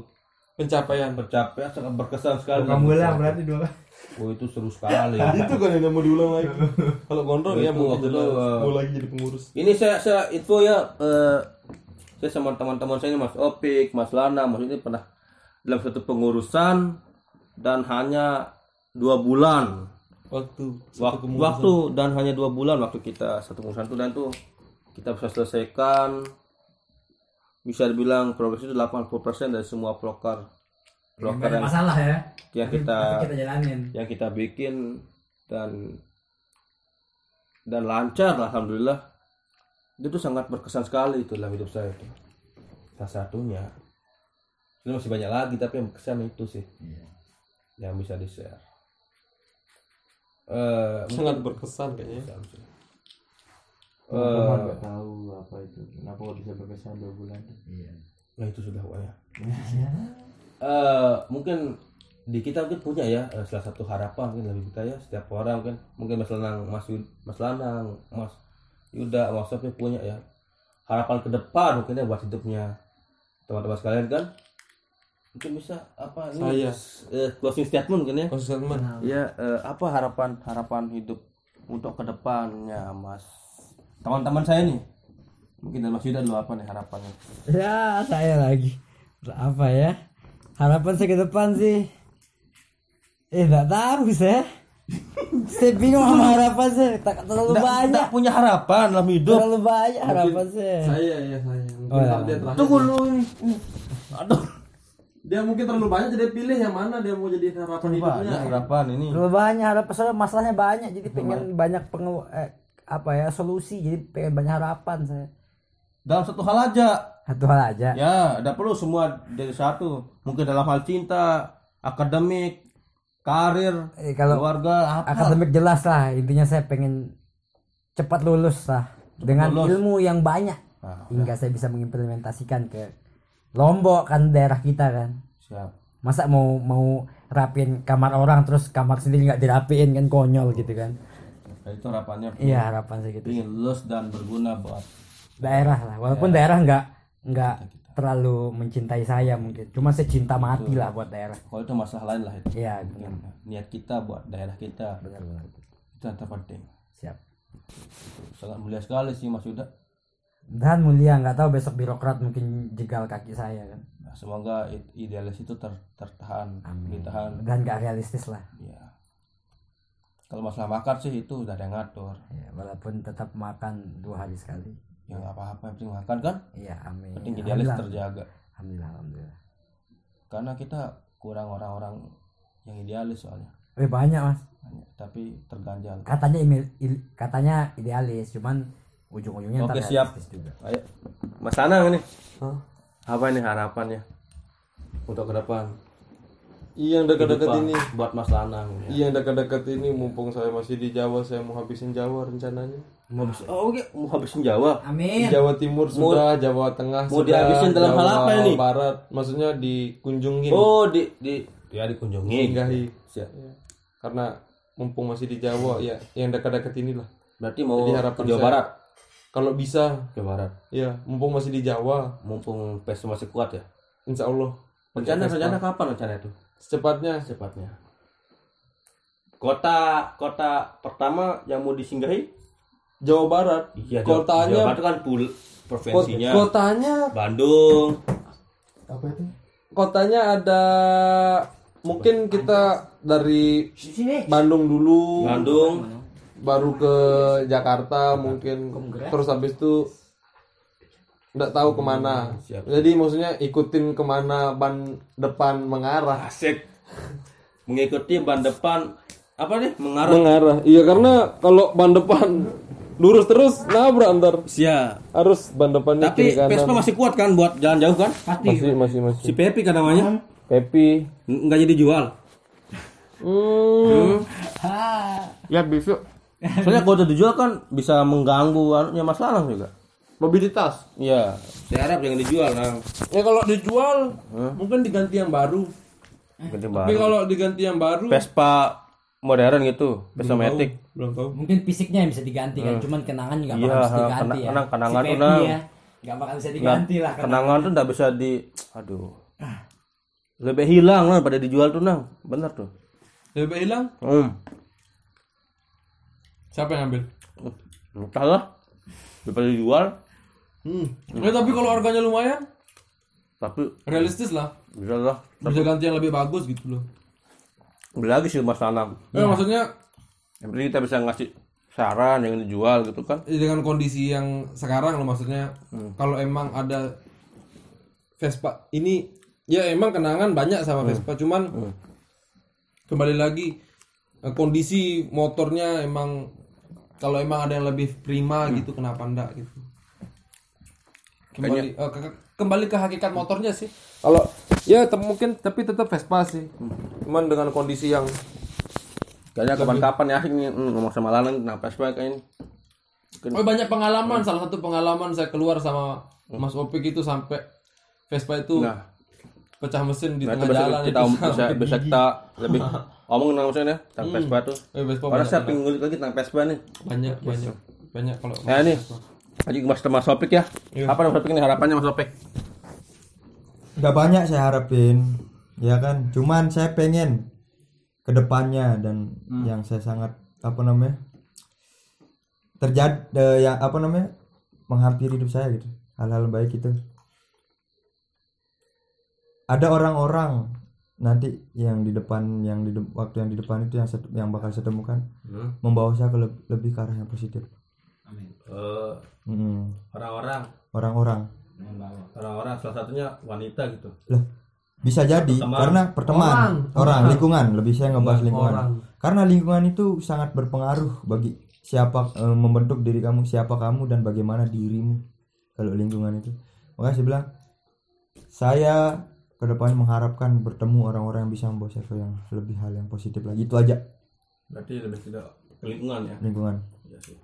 Pencapaian. pencapaian sangat berkesan sekali Kamu ulang berarti dua. oh itu seru sekali itu kan yang mau diulang lagi. Kalau gondrong ya mau waktu itu, uh, Mau lagi jadi pengurus. ini saya saya info ya eh, saya sama teman-teman saya ini Mas Opik Mas Lana Mas ini pernah dalam satu pengurusan dan hanya dua bulan Waktu. satu Wak- kemurusan. waktu dan hanya dua bulan waktu kita satu pengurusan itu dan tuh kita bisa selesaikan bisa dibilang progres itu 80% dari semua proker proker banyak yang, masalah ya. yang Tapi- kita tapi kita jalanin. yang kita bikin dan dan lancar lah, alhamdulillah itu sangat berkesan sekali itu dalam hidup saya itu. Salah satunya. Ini masih banyak lagi tapi yang berkesan itu sih. Yang bisa di share eh sangat berkesan kayaknya. Teman nggak tahu apa itu. Kenapa kok bisa berkesan dua bulan? Iya. Nah itu sudah pokoknya. Eh mungkin di kita mungkin punya ya eh, salah satu harapan mungkin lebih kita ya setiap orang kan mungkin Mas Lanang, Mas Yud, Mas Lanang, Mas Yuda, Mas Sofi punya ya harapan ke depan mungkin ya buat hidupnya teman-teman sekalian kan mungkin bisa apa ini Saya. eh, closing statement mungkin ya Konsultan ya eh, apa harapan harapan hidup untuk ke depannya Mas teman-teman saya nih mungkin dari Mas Yuda dulu apa nih harapannya Ya saya lagi. Apa ya? Harapan saya ke depan sih. Eh nggak tahu saya. saya bingung sama harapan saya. Tak terlalu Nggak- banyak. nggak punya harapan dalam hidup Terlalu banyak harapan saya. Saya ya saya. Mungkin Oh, ya. dia terakhir. tunggu dulu ini. aduh Dia mungkin terlalu banyak jadi pilih yang mana dia mau jadi harapan hidupnya. banyak harapan ini Terlalu banyak harapan soalnya masalahnya banyak jadi pengen banyak pengelu eh, apa ya solusi. Jadi pengen banyak harapan saya. dalam satu hal aja. Satu hal aja. ya tidak perlu semua jadi satu. Mungkin dalam hal cinta akademik karir Eh, kalau keluarga apa. akademik jelas lah. Intinya saya pengen cepat lulus lah. Dengan lulus. ilmu yang banyak. Nah, hingga saya bisa mengimplementasikan ke Lombok kan daerah kita kan. Siap. Masa mau mau rapin kamar orang terus kamar sendiri nggak dirapiin kan konyol gitu kan Nah, itu harapannya iya harapan saya gitu ingin lulus dan berguna buat daerah lah walaupun daerah. nggak nggak terlalu mencintai saya mungkin. Cuma saya cinta mati lah buat daerah. Kalau itu masalah lain lah itu. Iya benar. Niat kita buat daerah kita. Benar benar. Itu yang terpenting. Siap. Sangat mulia sekali sih Mas Yuda. Dan mulia nggak tahu besok birokrat mungkin jegal kaki saya kan. Nah, semoga idealis itu ter- tertahan Amin. ditahan. Dan nggak realistis lah. Ya kalau masalah makan sih itu udah ada yang ngatur. Ya, walaupun tetap makan dua hari sekali. Ya nggak apa-apa penting makan kan? Iya amin. Penting idealis terjaga. Alhamdulillah alhamdulillah. Karena kita kurang orang-orang yang idealis soalnya. Eh banyak mas. Banyak, tapi terganjal. Katanya email il- katanya idealis cuman ujung-ujungnya Oke, siap. juga. Ayo. Mas Anang nih apa ini harapannya? Untuk ke depan Iya yang dekat-dekat ini. buat Mas Lanang ya. Iya yang dekat-dekat ini mumpung saya masih di Jawa saya mau habisin Jawa rencananya. mau habis oh, oke mau habisin Jawa Di amin Jawa Timur sudah, Jawa Tengah mau sudah, dihabisin dalam hal Jawa apa ini? Barat, maksudnya dikunjungin, oh di di ya dikunjungi singgahi. Siap. Ya. Karena mumpung masih di Jawa ya yang dekat-dekat inilah. berarti mau Jadi ke harapan Jawa saya- Barat Kalau bisa, Jawa Barat ya mumpung masih di Jawa, mumpung PES masih kuat ya insya Allah rencana rencana kapan rencana itu secepatnya secepatnya. Kota kota pertama yang mau disinggahi? Jawa Barat. iya Kotanya- Jawa Barat kan pul provinsinya. Kot- kotanya Bandung. Apa itu? Kotanya ada mungkin kita dari Bandung dulu. Bandung. Baru ke Jakarta mungkin. Terus habis itu nggak tahu ke mana. Siap. jadi maksudnya ikutin ke mana ban depan mengarah. Asik. Mengikuti ban depan apa nih? Mengarah. Mengarah. Iya karena kalau ban depan lurus terus nabrak ntar. Siap. Harus ban depannya tapi kiri kanan. Vespa masih kuat kan buat jalan jauh kan? Masih masih masih. Si Pepi kan namanya. Pepi. Nggak jadi jual. Hmm. ya besok. Soalnya kalau udah dijual kan bisa mengganggu anunya Mas Lanang juga mobilitas? Iya. Saya harap jangan dijual nang. Ya kalau dijual mungkin diganti yang baru. Ganti tapi baru. kalau diganti yang baru Vespa modern gitu Vespa Matic. belum tahu. Mungkin fisiknya yang bisa diganti kan cuman kenangan nggak Iya, bakal bisa diganti kena- ya. kenang- kenangan si Nang. ya nggak bakal bisa diganti lah kenangan. kenangan tuh nggak bisa di aduh. Lebih hilang lah pada dijual tuh nang. Bener tuh. Lebih hilang? Hmm. siapa yang ambil? Entah lah daripada dijual hmm. Ya, tapi kalau harganya lumayan tapi realistis lah. Bisa lah. Bisa ganti yang lebih bagus gitu loh. Beli lagi sih Mas Lanang Eh, maksudnya? Yang penting kita bisa ngasih saran yang dijual gitu kan. Eh, dengan kondisi yang sekarang loh maksudnya. Kalau emang ada Vespa ini ya emang kenangan banyak sama Vespa. Cuman kembali lagi eh, kondisi motornya emang kalau emang ada yang lebih prima gitu kenapa enggak gitu kembali eh, ke- kembali ke hakikat motornya sih kalau ya te- mungkin tapi tetap Vespa sih cuman dengan kondisi yang kayaknya kapan-kapan ya nih hmm, ngomong sama Lanang tentang Vespa kayaknya Oh banyak pengalaman. Salah satu pengalaman saya keluar sama Mas Opik itu sampai Vespa itu Nah. pecah mesin di Nah, tengah jalan kita itu bisa, bisa kita lebih ngomong tentang maksudnya tentang Vespa tuh. Eh, Vespa banyak, saya pengen ngulik lagi tentang Vespa nih. banyak banyak banyak kalau Nah ini, lagi Mas Mas Topik ya. Apa Mas Topik nih harapannya Mas Topik? nggak banyak saya harapin ya kan? Cuman saya pengen ke depannya dan yang saya sangat apa namanya terjadi yang apa namanya menghampiri hidup saya gitu. Hal-hal baik itu. Ada orang-orang nanti yang di depan yang di de- waktu yang di depan itu yang yang bakal saya temukan membawa saya ke leb- lebih ke arah yang positif. Eh, Mm, orang-orang, orang-orang. Orang-orang salah satunya wanita gitu. Lah, bisa jadi Teman. karena pertemanan. Orang, lingkungan. Lebih saya ngebahas lingkungan. Orang. karena lingkungan itu sangat berpengaruh bagi siapa eh, membentuk diri kamu siapa kamu dan bagaimana dirimu kalau lingkungan itu. Makanya saya bilang saya ke depan mengharapkan bertemu orang-orang yang bisa membawa saya ke yang lebih hal yang positif lagi. Itu aja. Berarti lebih tidak ke lingkungan ya. lingkungan. Iya sih.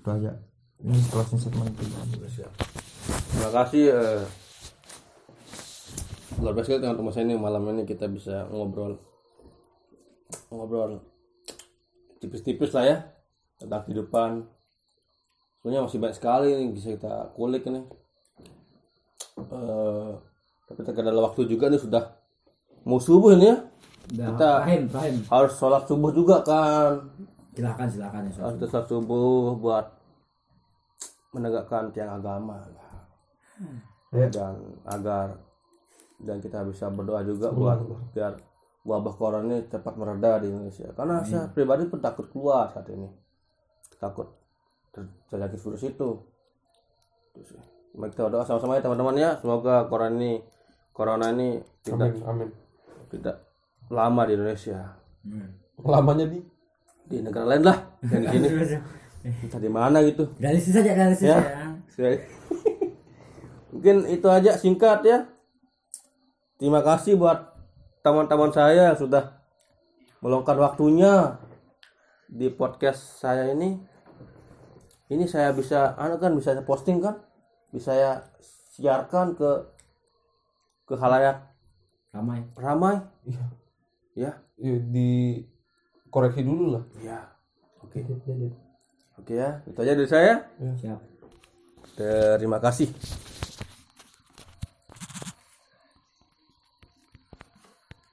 itu aja ini closing statement. Terima kasih eh, luar biasa sekali teman-teman saya ini malam ini kita bisa ngobrol ngobrol tipis-tipis lah ya tentang kehidupan soalnya masih banyak sekali yang bisa kita kulik ini Eh, tapi terkadang waktu juga nih sudah mau subuh ini ya kita Rahim, Rahim. harus sholat subuh juga kan Silakan, silakan ya. Harus sholat subuh buat menegakkan tiang agama Ya. dan agar dan kita bisa berdoa juga buat biar wabah corona ini cepat mereda di Indonesia. Karena saya pribadi pun takut keluar saat ini. Takut ter- terjangkit virus itu. Itu sih. Mari kita doa sama-sama ya teman-teman ya. Semoga corona ini corona ini tidak Amin, amin. tidak lama di Indonesia. Lamanya di Di negara lain lah. Yang di sini. Entah di mana gitu. realistis saja realistis Ya. ya, Saya- Mungkin itu aja singkat ya. Terima kasih buat teman-teman saya yang sudah meluangkan waktunya di podcast saya ini. Ini saya bisa, anu kan bisa saya posting kan, bisa saya siarkan ke ke halayak ramai ramai. Iya. Ya, ya, di koreksi dulu lah. ya. Oke. Oke ya, itu aja dari saya. siap Terima kasih.